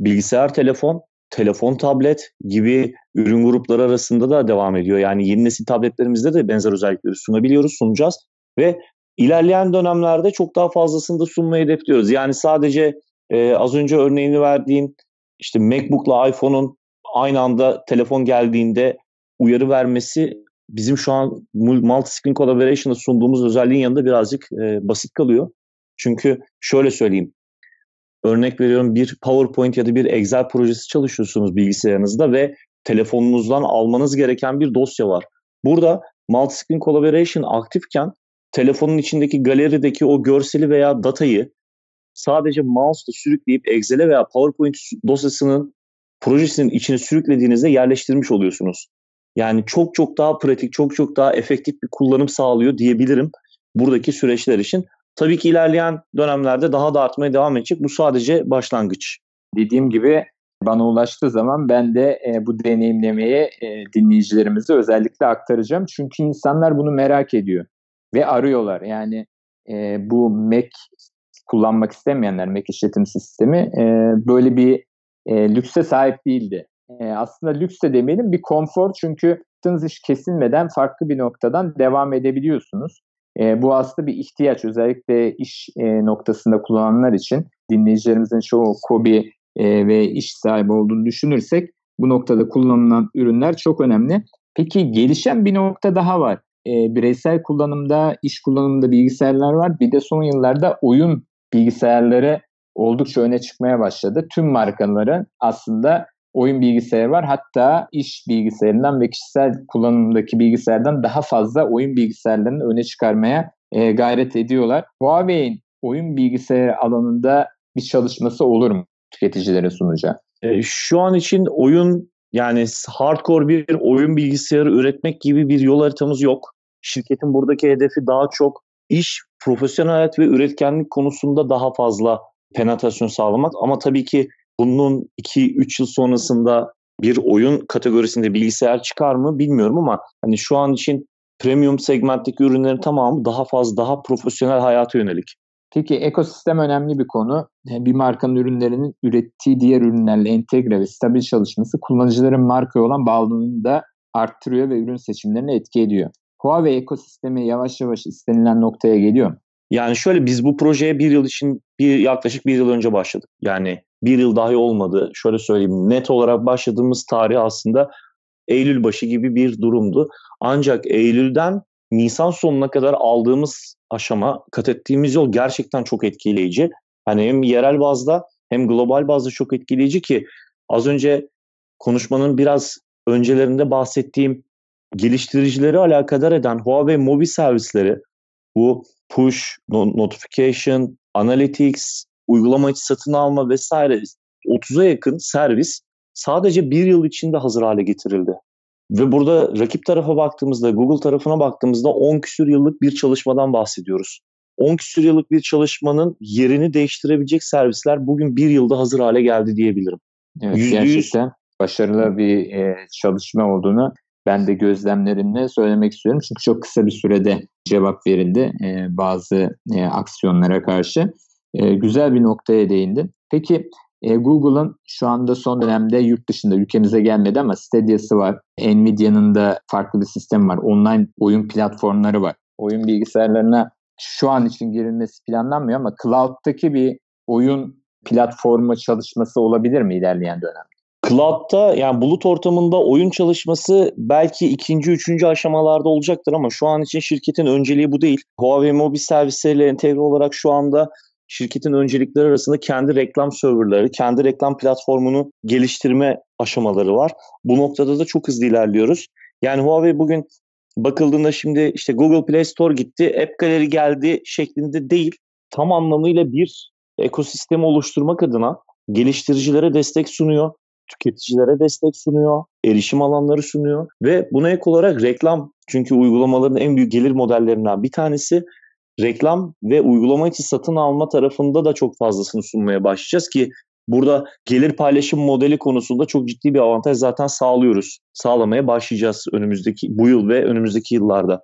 bilgisayar, telefon, telefon, tablet gibi ürün grupları arasında da devam ediyor. Yani yeni nesil tabletlerimizde de benzer özellikleri sunabiliyoruz, sunacağız ve ilerleyen dönemlerde çok daha fazlasını da sunmayı hedefliyoruz. Yani sadece e, az önce örneğini verdiğim işte MacBook'la iPhone'un aynı anda telefon geldiğinde uyarı vermesi bizim şu an multi-screen collaboration'da sunduğumuz özelliğin yanında birazcık e, basit kalıyor. Çünkü şöyle söyleyeyim. Örnek veriyorum bir PowerPoint ya da bir Excel projesi çalışıyorsunuz bilgisayarınızda ve telefonunuzdan almanız gereken bir dosya var. Burada multi-screen collaboration aktifken telefonun içindeki galerideki o görseli veya datayı sadece mouse'la sürükleyip Excel'e veya PowerPoint dosyasının projesinin içine sürüklediğinizde yerleştirmiş oluyorsunuz. Yani çok çok daha pratik, çok çok daha efektif bir kullanım sağlıyor diyebilirim buradaki süreçler için. Tabii ki ilerleyen dönemlerde daha da artmaya devam edecek. Bu sadece başlangıç. Dediğim gibi bana ulaştığı zaman ben de e, bu deneyimlemeyi e, dinleyicilerimize özellikle aktaracağım. Çünkü insanlar bunu merak ediyor ve arıyorlar. Yani e, bu Mac kullanmak istemeyenler, Mac işletim sistemi e, böyle bir e, lükse sahip değildi. E, aslında lüks de demeyelim bir konfor çünkü yaptığınız iş kesilmeden farklı bir noktadan devam edebiliyorsunuz. E, bu aslında bir ihtiyaç özellikle iş e, noktasında kullananlar için dinleyicilerimizin çoğu kobi e, ve iş sahibi olduğunu düşünürsek bu noktada kullanılan ürünler çok önemli. Peki gelişen bir nokta daha var. E, bireysel kullanımda, iş kullanımında bilgisayarlar var. Bir de son yıllarda oyun bilgisayarları oldukça öne çıkmaya başladı. Tüm markaların aslında oyun bilgisayarı var. Hatta iş bilgisayarından ve kişisel kullanımdaki bilgisayardan daha fazla oyun bilgisayarlarını öne çıkarmaya e, gayret ediyorlar. Huawei'in oyun bilgisayarı alanında bir çalışması olur mu tüketicilere sunacağı? E, şu an için oyun yani hardcore bir oyun bilgisayarı üretmek gibi bir yol haritamız yok. Şirketin buradaki hedefi daha çok iş, profesyonel hayat ve üretkenlik konusunda daha fazla penetrasyon sağlamak. Ama tabii ki bunun 2-3 yıl sonrasında bir oyun kategorisinde bilgisayar çıkar mı bilmiyorum ama hani şu an için premium segmentteki ürünlerin tamamı daha fazla daha profesyonel hayata yönelik. Peki ekosistem önemli bir konu. Bir markanın ürünlerinin ürettiği diğer ürünlerle entegre ve stabil çalışması kullanıcıların markaya olan bağlılığını da arttırıyor ve ürün seçimlerine etki ediyor. Huawei ekosistemi yavaş yavaş istenilen noktaya geliyor Yani şöyle biz bu projeye bir yıl için bir yaklaşık bir yıl önce başladık. Yani bir yıl dahi olmadı. Şöyle söyleyeyim net olarak başladığımız tarih aslında Eylül başı gibi bir durumdu. Ancak Eylül'den Nisan sonuna kadar aldığımız aşama, kat ettiğimiz yol gerçekten çok etkileyici. Hani hem yerel bazda hem global bazda çok etkileyici ki az önce konuşmanın biraz öncelerinde bahsettiğim geliştiricileri alakadar eden Huawei mobil servisleri bu push, notification, analytics, uygulama içi satın alma vesaire 30'a yakın servis sadece bir yıl içinde hazır hale getirildi. Ve burada rakip tarafa baktığımızda, Google tarafına baktığımızda 10 küsür yıllık bir çalışmadan bahsediyoruz. 10 küsür yıllık bir çalışmanın yerini değiştirebilecek servisler bugün bir yılda hazır hale geldi diyebilirim. Evet, %100... gerçekten başarılı bir e, çalışma olduğunu ben de gözlemlerimle söylemek istiyorum. Çünkü çok kısa bir sürede cevap verildi e, bazı e, aksiyonlara karşı. E, güzel bir noktaya değindin. Peki e, Google'ın şu anda son dönemde yurt dışında ülkemize gelmedi ama Stadia'sı var. Nvidia'nın da farklı bir sistem var. Online oyun platformları var. Oyun bilgisayarlarına şu an için girilmesi planlanmıyor ama cloud'daki bir oyun platformu çalışması olabilir mi ilerleyen dönemde? Cloud'da yani bulut ortamında oyun çalışması belki ikinci, üçüncü aşamalarda olacaktır ama şu an için şirketin önceliği bu değil. Huawei mobil servisleriyle entegre olarak şu anda şirketin öncelikleri arasında kendi reklam serverları, kendi reklam platformunu geliştirme aşamaları var. Bu noktada da çok hızlı ilerliyoruz. Yani Huawei bugün bakıldığında şimdi işte Google Play Store gitti, App Gallery geldi şeklinde değil. Tam anlamıyla bir ekosistemi oluşturmak adına geliştiricilere destek sunuyor. tüketicilere destek sunuyor, erişim alanları sunuyor ve buna ek olarak reklam çünkü uygulamaların en büyük gelir modellerinden bir tanesi reklam ve uygulama içi satın alma tarafında da çok fazlasını sunmaya başlayacağız ki burada gelir paylaşım modeli konusunda çok ciddi bir avantaj zaten sağlıyoruz. Sağlamaya başlayacağız önümüzdeki bu yıl ve önümüzdeki yıllarda.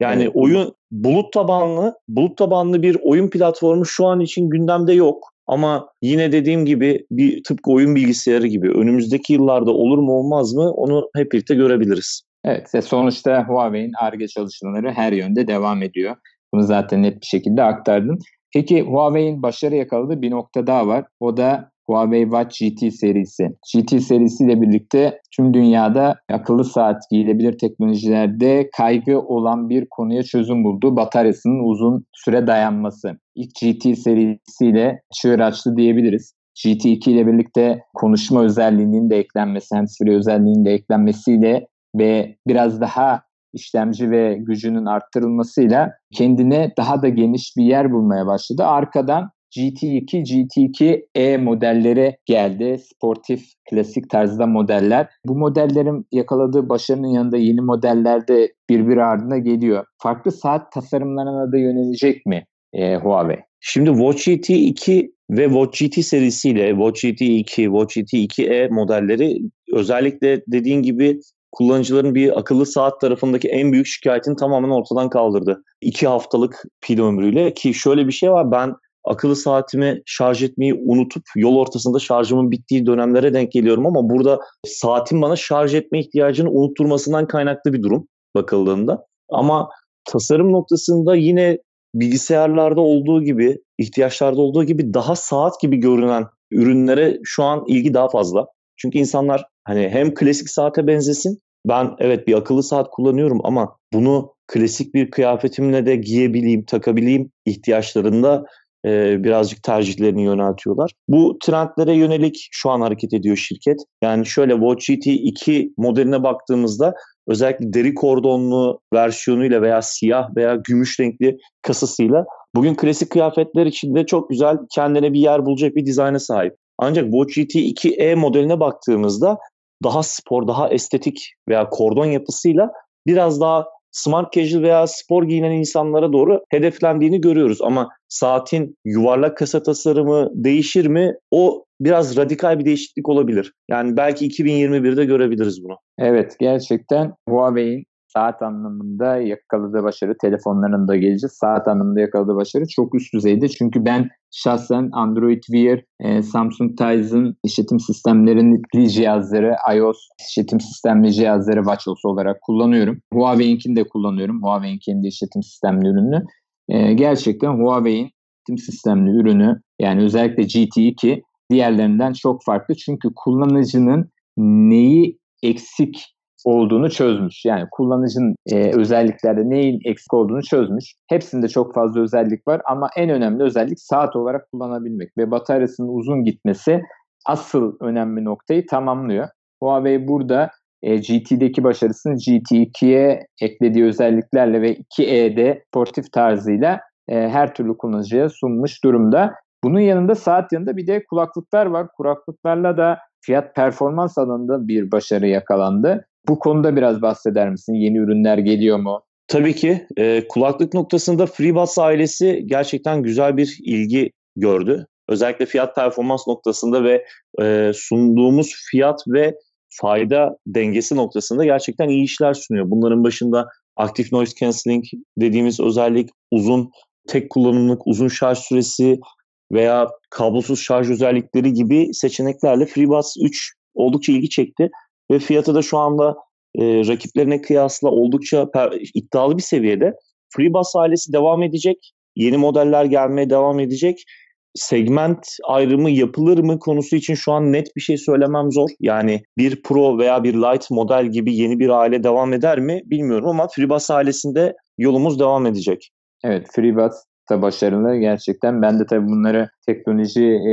Yani evet. oyun bulut tabanlı, bulut tabanlı bir oyun platformu şu an için gündemde yok. Ama yine dediğim gibi bir tıpkı oyun bilgisayarı gibi önümüzdeki yıllarda olur mu olmaz mı onu hep birlikte görebiliriz. Evet ve sonuçta Huawei'in ARGE çalışmaları her yönde devam ediyor. Bunu zaten net bir şekilde aktardım. Peki Huawei'in başarı yakaladığı bir nokta daha var. O da Huawei Watch GT serisi. GT serisiyle birlikte tüm dünyada akıllı saat giyilebilir teknolojilerde kaygı olan bir konuya çözüm buldu. Bataryasının uzun süre dayanması. İlk GT serisiyle çığır açtı diyebiliriz. GT2 ile birlikte konuşma özelliğinin de eklenmesi, handsfree özelliğinin de eklenmesiyle ve biraz daha işlemci ve gücünün arttırılmasıyla kendine daha da geniş bir yer bulmaya başladı. Arkadan GT2, GT2E modelleri geldi. Sportif, klasik tarzda modeller. Bu modellerin yakaladığı başarının yanında yeni modeller de birbiri ardına geliyor. Farklı saat tasarımlarına da yönelecek mi e, Huawei? Şimdi Watch GT 2 ve Watch GT serisiyle Watch GT 2, Watch GT 2e modelleri özellikle dediğin gibi kullanıcıların bir akıllı saat tarafındaki en büyük şikayetini tamamen ortadan kaldırdı. İki haftalık pil ömrüyle ki şöyle bir şey var ben akıllı saatimi şarj etmeyi unutup yol ortasında şarjımın bittiği dönemlere denk geliyorum ama burada saatin bana şarj etme ihtiyacını unutturmasından kaynaklı bir durum bakıldığında. Ama tasarım noktasında yine bilgisayarlarda olduğu gibi, ihtiyaçlarda olduğu gibi daha saat gibi görünen ürünlere şu an ilgi daha fazla. Çünkü insanlar hani hem klasik saate benzesin. Ben evet bir akıllı saat kullanıyorum ama bunu klasik bir kıyafetimle de giyebileyim, takabileyim ihtiyaçlarında e, birazcık tercihlerini yöneltiyorlar. Bu trendlere yönelik şu an hareket ediyor şirket. Yani şöyle Watch GT 2 modeline baktığımızda özellikle deri kordonlu versiyonuyla veya siyah veya gümüş renkli kasasıyla bugün klasik kıyafetler içinde çok güzel kendine bir yer bulacak bir dizayna sahip. Ancak Watch GT 2e modeline baktığımızda daha spor, daha estetik veya kordon yapısıyla biraz daha smart casual veya spor giyinen insanlara doğru hedeflendiğini görüyoruz. Ama saatin yuvarlak kasa tasarımı değişir mi? O biraz radikal bir değişiklik olabilir. Yani belki 2021'de görebiliriz bunu. Evet gerçekten Huawei'in saat anlamında yakaladığı başarı, telefonlarında geleceğiz. Saat anlamında yakaladığı başarı çok üst düzeyde. Çünkü ben şahsen Android Wear, e, Samsung Tizen işletim sistemlerinin cihazları, iOS işletim sistemli cihazları WatchOS olarak kullanıyorum. Huawei'inkini de kullanıyorum. Huawei'in kendi işletim sistemli ürünü. E, gerçekten Huawei'in işletim sistemli ürünü yani özellikle GT2 diğerlerinden çok farklı. Çünkü kullanıcının neyi eksik olduğunu çözmüş. Yani kullanıcının e, özelliklerde neyin eksik olduğunu çözmüş. Hepsinde çok fazla özellik var ama en önemli özellik saat olarak kullanabilmek ve bataryasının uzun gitmesi asıl önemli noktayı tamamlıyor. Huawei burada e, GT'deki başarısını GT2'ye eklediği özelliklerle ve 2E'de sportif tarzıyla e, her türlü kullanıcıya sunmuş durumda. Bunun yanında saat yanında bir de kulaklıklar var. Kulaklıklarla da fiyat performans alanında bir başarı yakalandı. Bu konuda biraz bahseder misin? Yeni ürünler geliyor mu? Tabii ki. E, kulaklık noktasında FreeBuds ailesi gerçekten güzel bir ilgi gördü. Özellikle fiyat performans noktasında ve e, sunduğumuz fiyat ve fayda dengesi noktasında gerçekten iyi işler sunuyor. Bunların başında Active Noise Cancelling dediğimiz özellik, uzun tek kullanımlık, uzun şarj süresi veya kablosuz şarj özellikleri gibi seçeneklerle FreeBuds 3 oldukça ilgi çekti ve fiyatı da şu anda e, rakiplerine kıyasla oldukça per, iddialı bir seviyede. FreeBus ailesi devam edecek. Yeni modeller gelmeye devam edecek. Segment ayrımı yapılır mı konusu için şu an net bir şey söylemem zor. Yani bir Pro veya bir Light model gibi yeni bir aile devam eder mi bilmiyorum ama FreeBus ailesinde yolumuz devam edecek. Evet FreeBus da başarılı gerçekten. Ben de tabii bunları teknoloji e,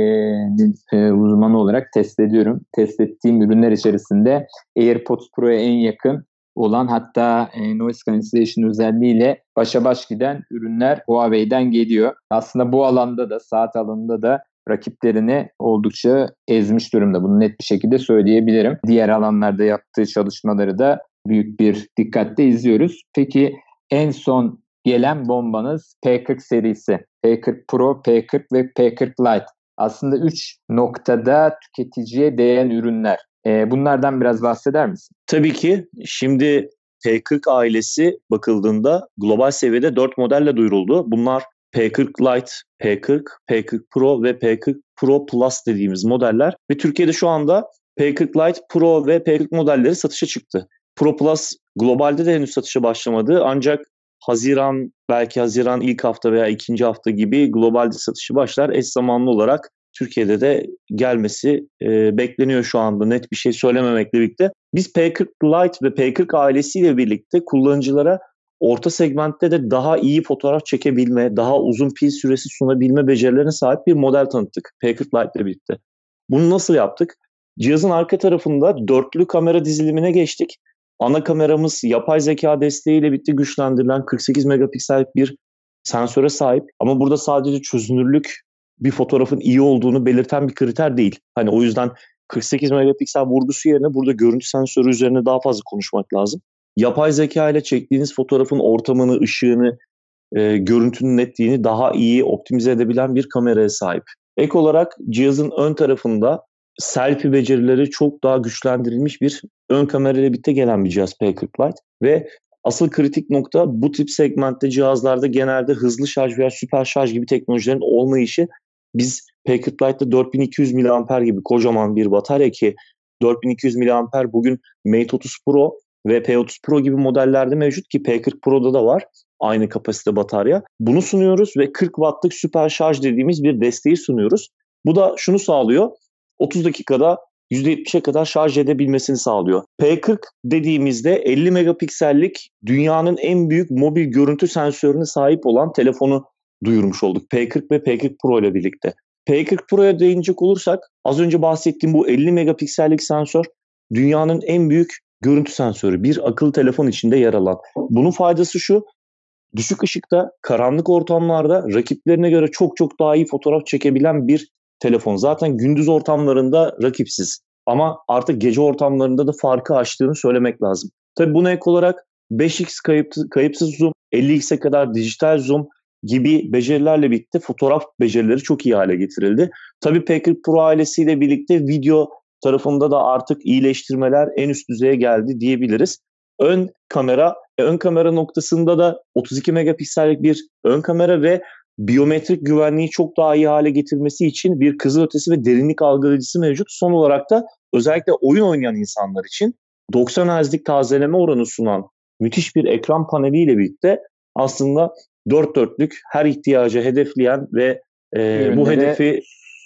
e, uzmanı olarak test ediyorum. Test ettiğim ürünler içerisinde AirPods Pro'ya en yakın olan hatta e, noise cancellation özelliğiyle başa baş giden ürünler Huawei'den geliyor. Aslında bu alanda da saat alanında da rakiplerini oldukça ezmiş durumda. Bunu net bir şekilde söyleyebilirim. Diğer alanlarda yaptığı çalışmaları da büyük bir dikkatle izliyoruz. Peki en son gelen bombanız P40 serisi. P40 Pro, P40 ve P40 Lite. Aslında 3 noktada tüketiciye değen ürünler. E, bunlardan biraz bahseder misin? Tabii ki. Şimdi P40 ailesi bakıldığında global seviyede 4 modelle duyuruldu. Bunlar P40 Lite, P40, P40 Pro ve P40 Pro Plus dediğimiz modeller. Ve Türkiye'de şu anda P40 Lite, Pro ve P40 modelleri satışa çıktı. Pro Plus globalde de henüz satışa başlamadı ancak Haziran belki Haziran ilk hafta veya ikinci hafta gibi globalde satışı başlar. Eş zamanlı olarak Türkiye'de de gelmesi e, bekleniyor şu anda net bir şey söylememekle birlikte. Biz P40 Lite ve P40 ailesiyle birlikte kullanıcılara orta segmentte de daha iyi fotoğraf çekebilme, daha uzun pil süresi sunabilme becerilerine sahip bir model tanıttık P40 Lite ile birlikte. Bunu nasıl yaptık? Cihazın arka tarafında dörtlü kamera dizilimine geçtik. Ana kameramız yapay zeka desteğiyle birlikte güçlendirilen 48 megapiksellik bir sensöre sahip. Ama burada sadece çözünürlük bir fotoğrafın iyi olduğunu belirten bir kriter değil. Hani o yüzden 48 megapiksel vurgusu yerine burada görüntü sensörü üzerine daha fazla konuşmak lazım. Yapay zeka ile çektiğiniz fotoğrafın ortamını, ışığını, e, görüntünün netliğini daha iyi optimize edebilen bir kameraya sahip. Ek olarak cihazın ön tarafında selfie becerileri çok daha güçlendirilmiş bir ön kamerayla birlikte gelen bir cihaz P40 Lite ve asıl kritik nokta bu tip segmentte cihazlarda genelde hızlı şarj veya süper şarj gibi teknolojilerin olmayışı biz P40 Lite'da 4200 mAh gibi kocaman bir batarya ki 4200 mAh bugün Mate 30 Pro ve P30 Pro gibi modellerde mevcut ki P40 Pro'da da var aynı kapasite batarya. Bunu sunuyoruz ve 40 wattlık süper şarj dediğimiz bir desteği sunuyoruz. Bu da şunu sağlıyor. 30 dakikada %70'e kadar şarj edebilmesini sağlıyor. P40 dediğimizde 50 megapiksellik dünyanın en büyük mobil görüntü sensörüne sahip olan telefonu duyurmuş olduk. P40 ve P40 Pro ile birlikte. P40 Pro'ya değinecek olursak az önce bahsettiğim bu 50 megapiksellik sensör dünyanın en büyük görüntü sensörü. Bir akıllı telefon içinde yer alan. Bunun faydası şu. Düşük ışıkta, karanlık ortamlarda rakiplerine göre çok çok daha iyi fotoğraf çekebilen bir telefon. Zaten gündüz ortamlarında rakipsiz. Ama artık gece ortamlarında da farkı açtığını söylemek lazım. Tabii buna ek olarak 5x kayıp, kayıpsız zoom, 50x'e kadar dijital zoom gibi becerilerle birlikte fotoğraf becerileri çok iyi hale getirildi. Tabii P40 Pro ailesiyle birlikte video tarafında da artık iyileştirmeler en üst düzeye geldi diyebiliriz. Ön kamera, ön kamera noktasında da 32 megapiksellik bir ön kamera ve biyometrik güvenliği çok daha iyi hale getirmesi için bir kızılötesi ve derinlik algılayıcısı mevcut. Son olarak da özellikle oyun oynayan insanlar için 90 Hz'lik tazeleme oranı sunan müthiş bir ekran paneliyle birlikte aslında dört dörtlük her ihtiyacı hedefleyen ve e, bu hedefi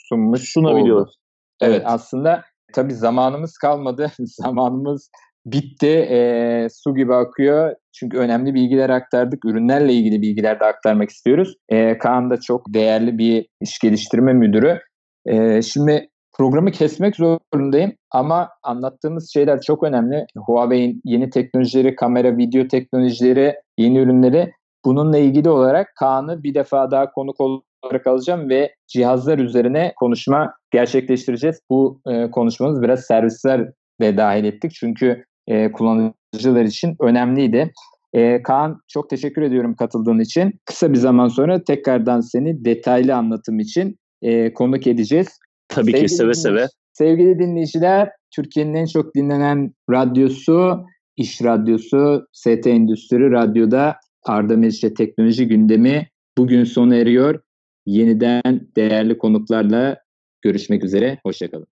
sunmuş sunabiliyoruz. Evet. evet aslında tabii zamanımız kalmadı. zamanımız bitti. E, su gibi akıyor. Çünkü önemli bilgiler aktardık. Ürünlerle ilgili bilgiler de aktarmak istiyoruz. E, Kaan da çok değerli bir iş geliştirme müdürü. E, şimdi programı kesmek zorundayım ama anlattığımız şeyler çok önemli. Huawei'in yeni teknolojileri, kamera, video teknolojileri, yeni ürünleri bununla ilgili olarak Kaan'ı bir defa daha konuk olarak alacağım ve cihazlar üzerine konuşma gerçekleştireceğiz. Bu e, konuşmamız biraz servisler de dahil ettik. Çünkü e, kullanıcılar için önemliydi. E, Kaan çok teşekkür ediyorum katıldığın için. Kısa bir zaman sonra tekrardan seni detaylı anlatım için e, konuk edeceğiz. Tabii sevgili ki seve seve. Sevgili dinleyiciler, Türkiye'nin en çok dinlenen radyosu, İş Radyosu, ST Endüstri Radyo'da Arda Meriç'le teknoloji gündemi bugün sona eriyor. Yeniden değerli konuklarla görüşmek üzere. Hoşçakalın.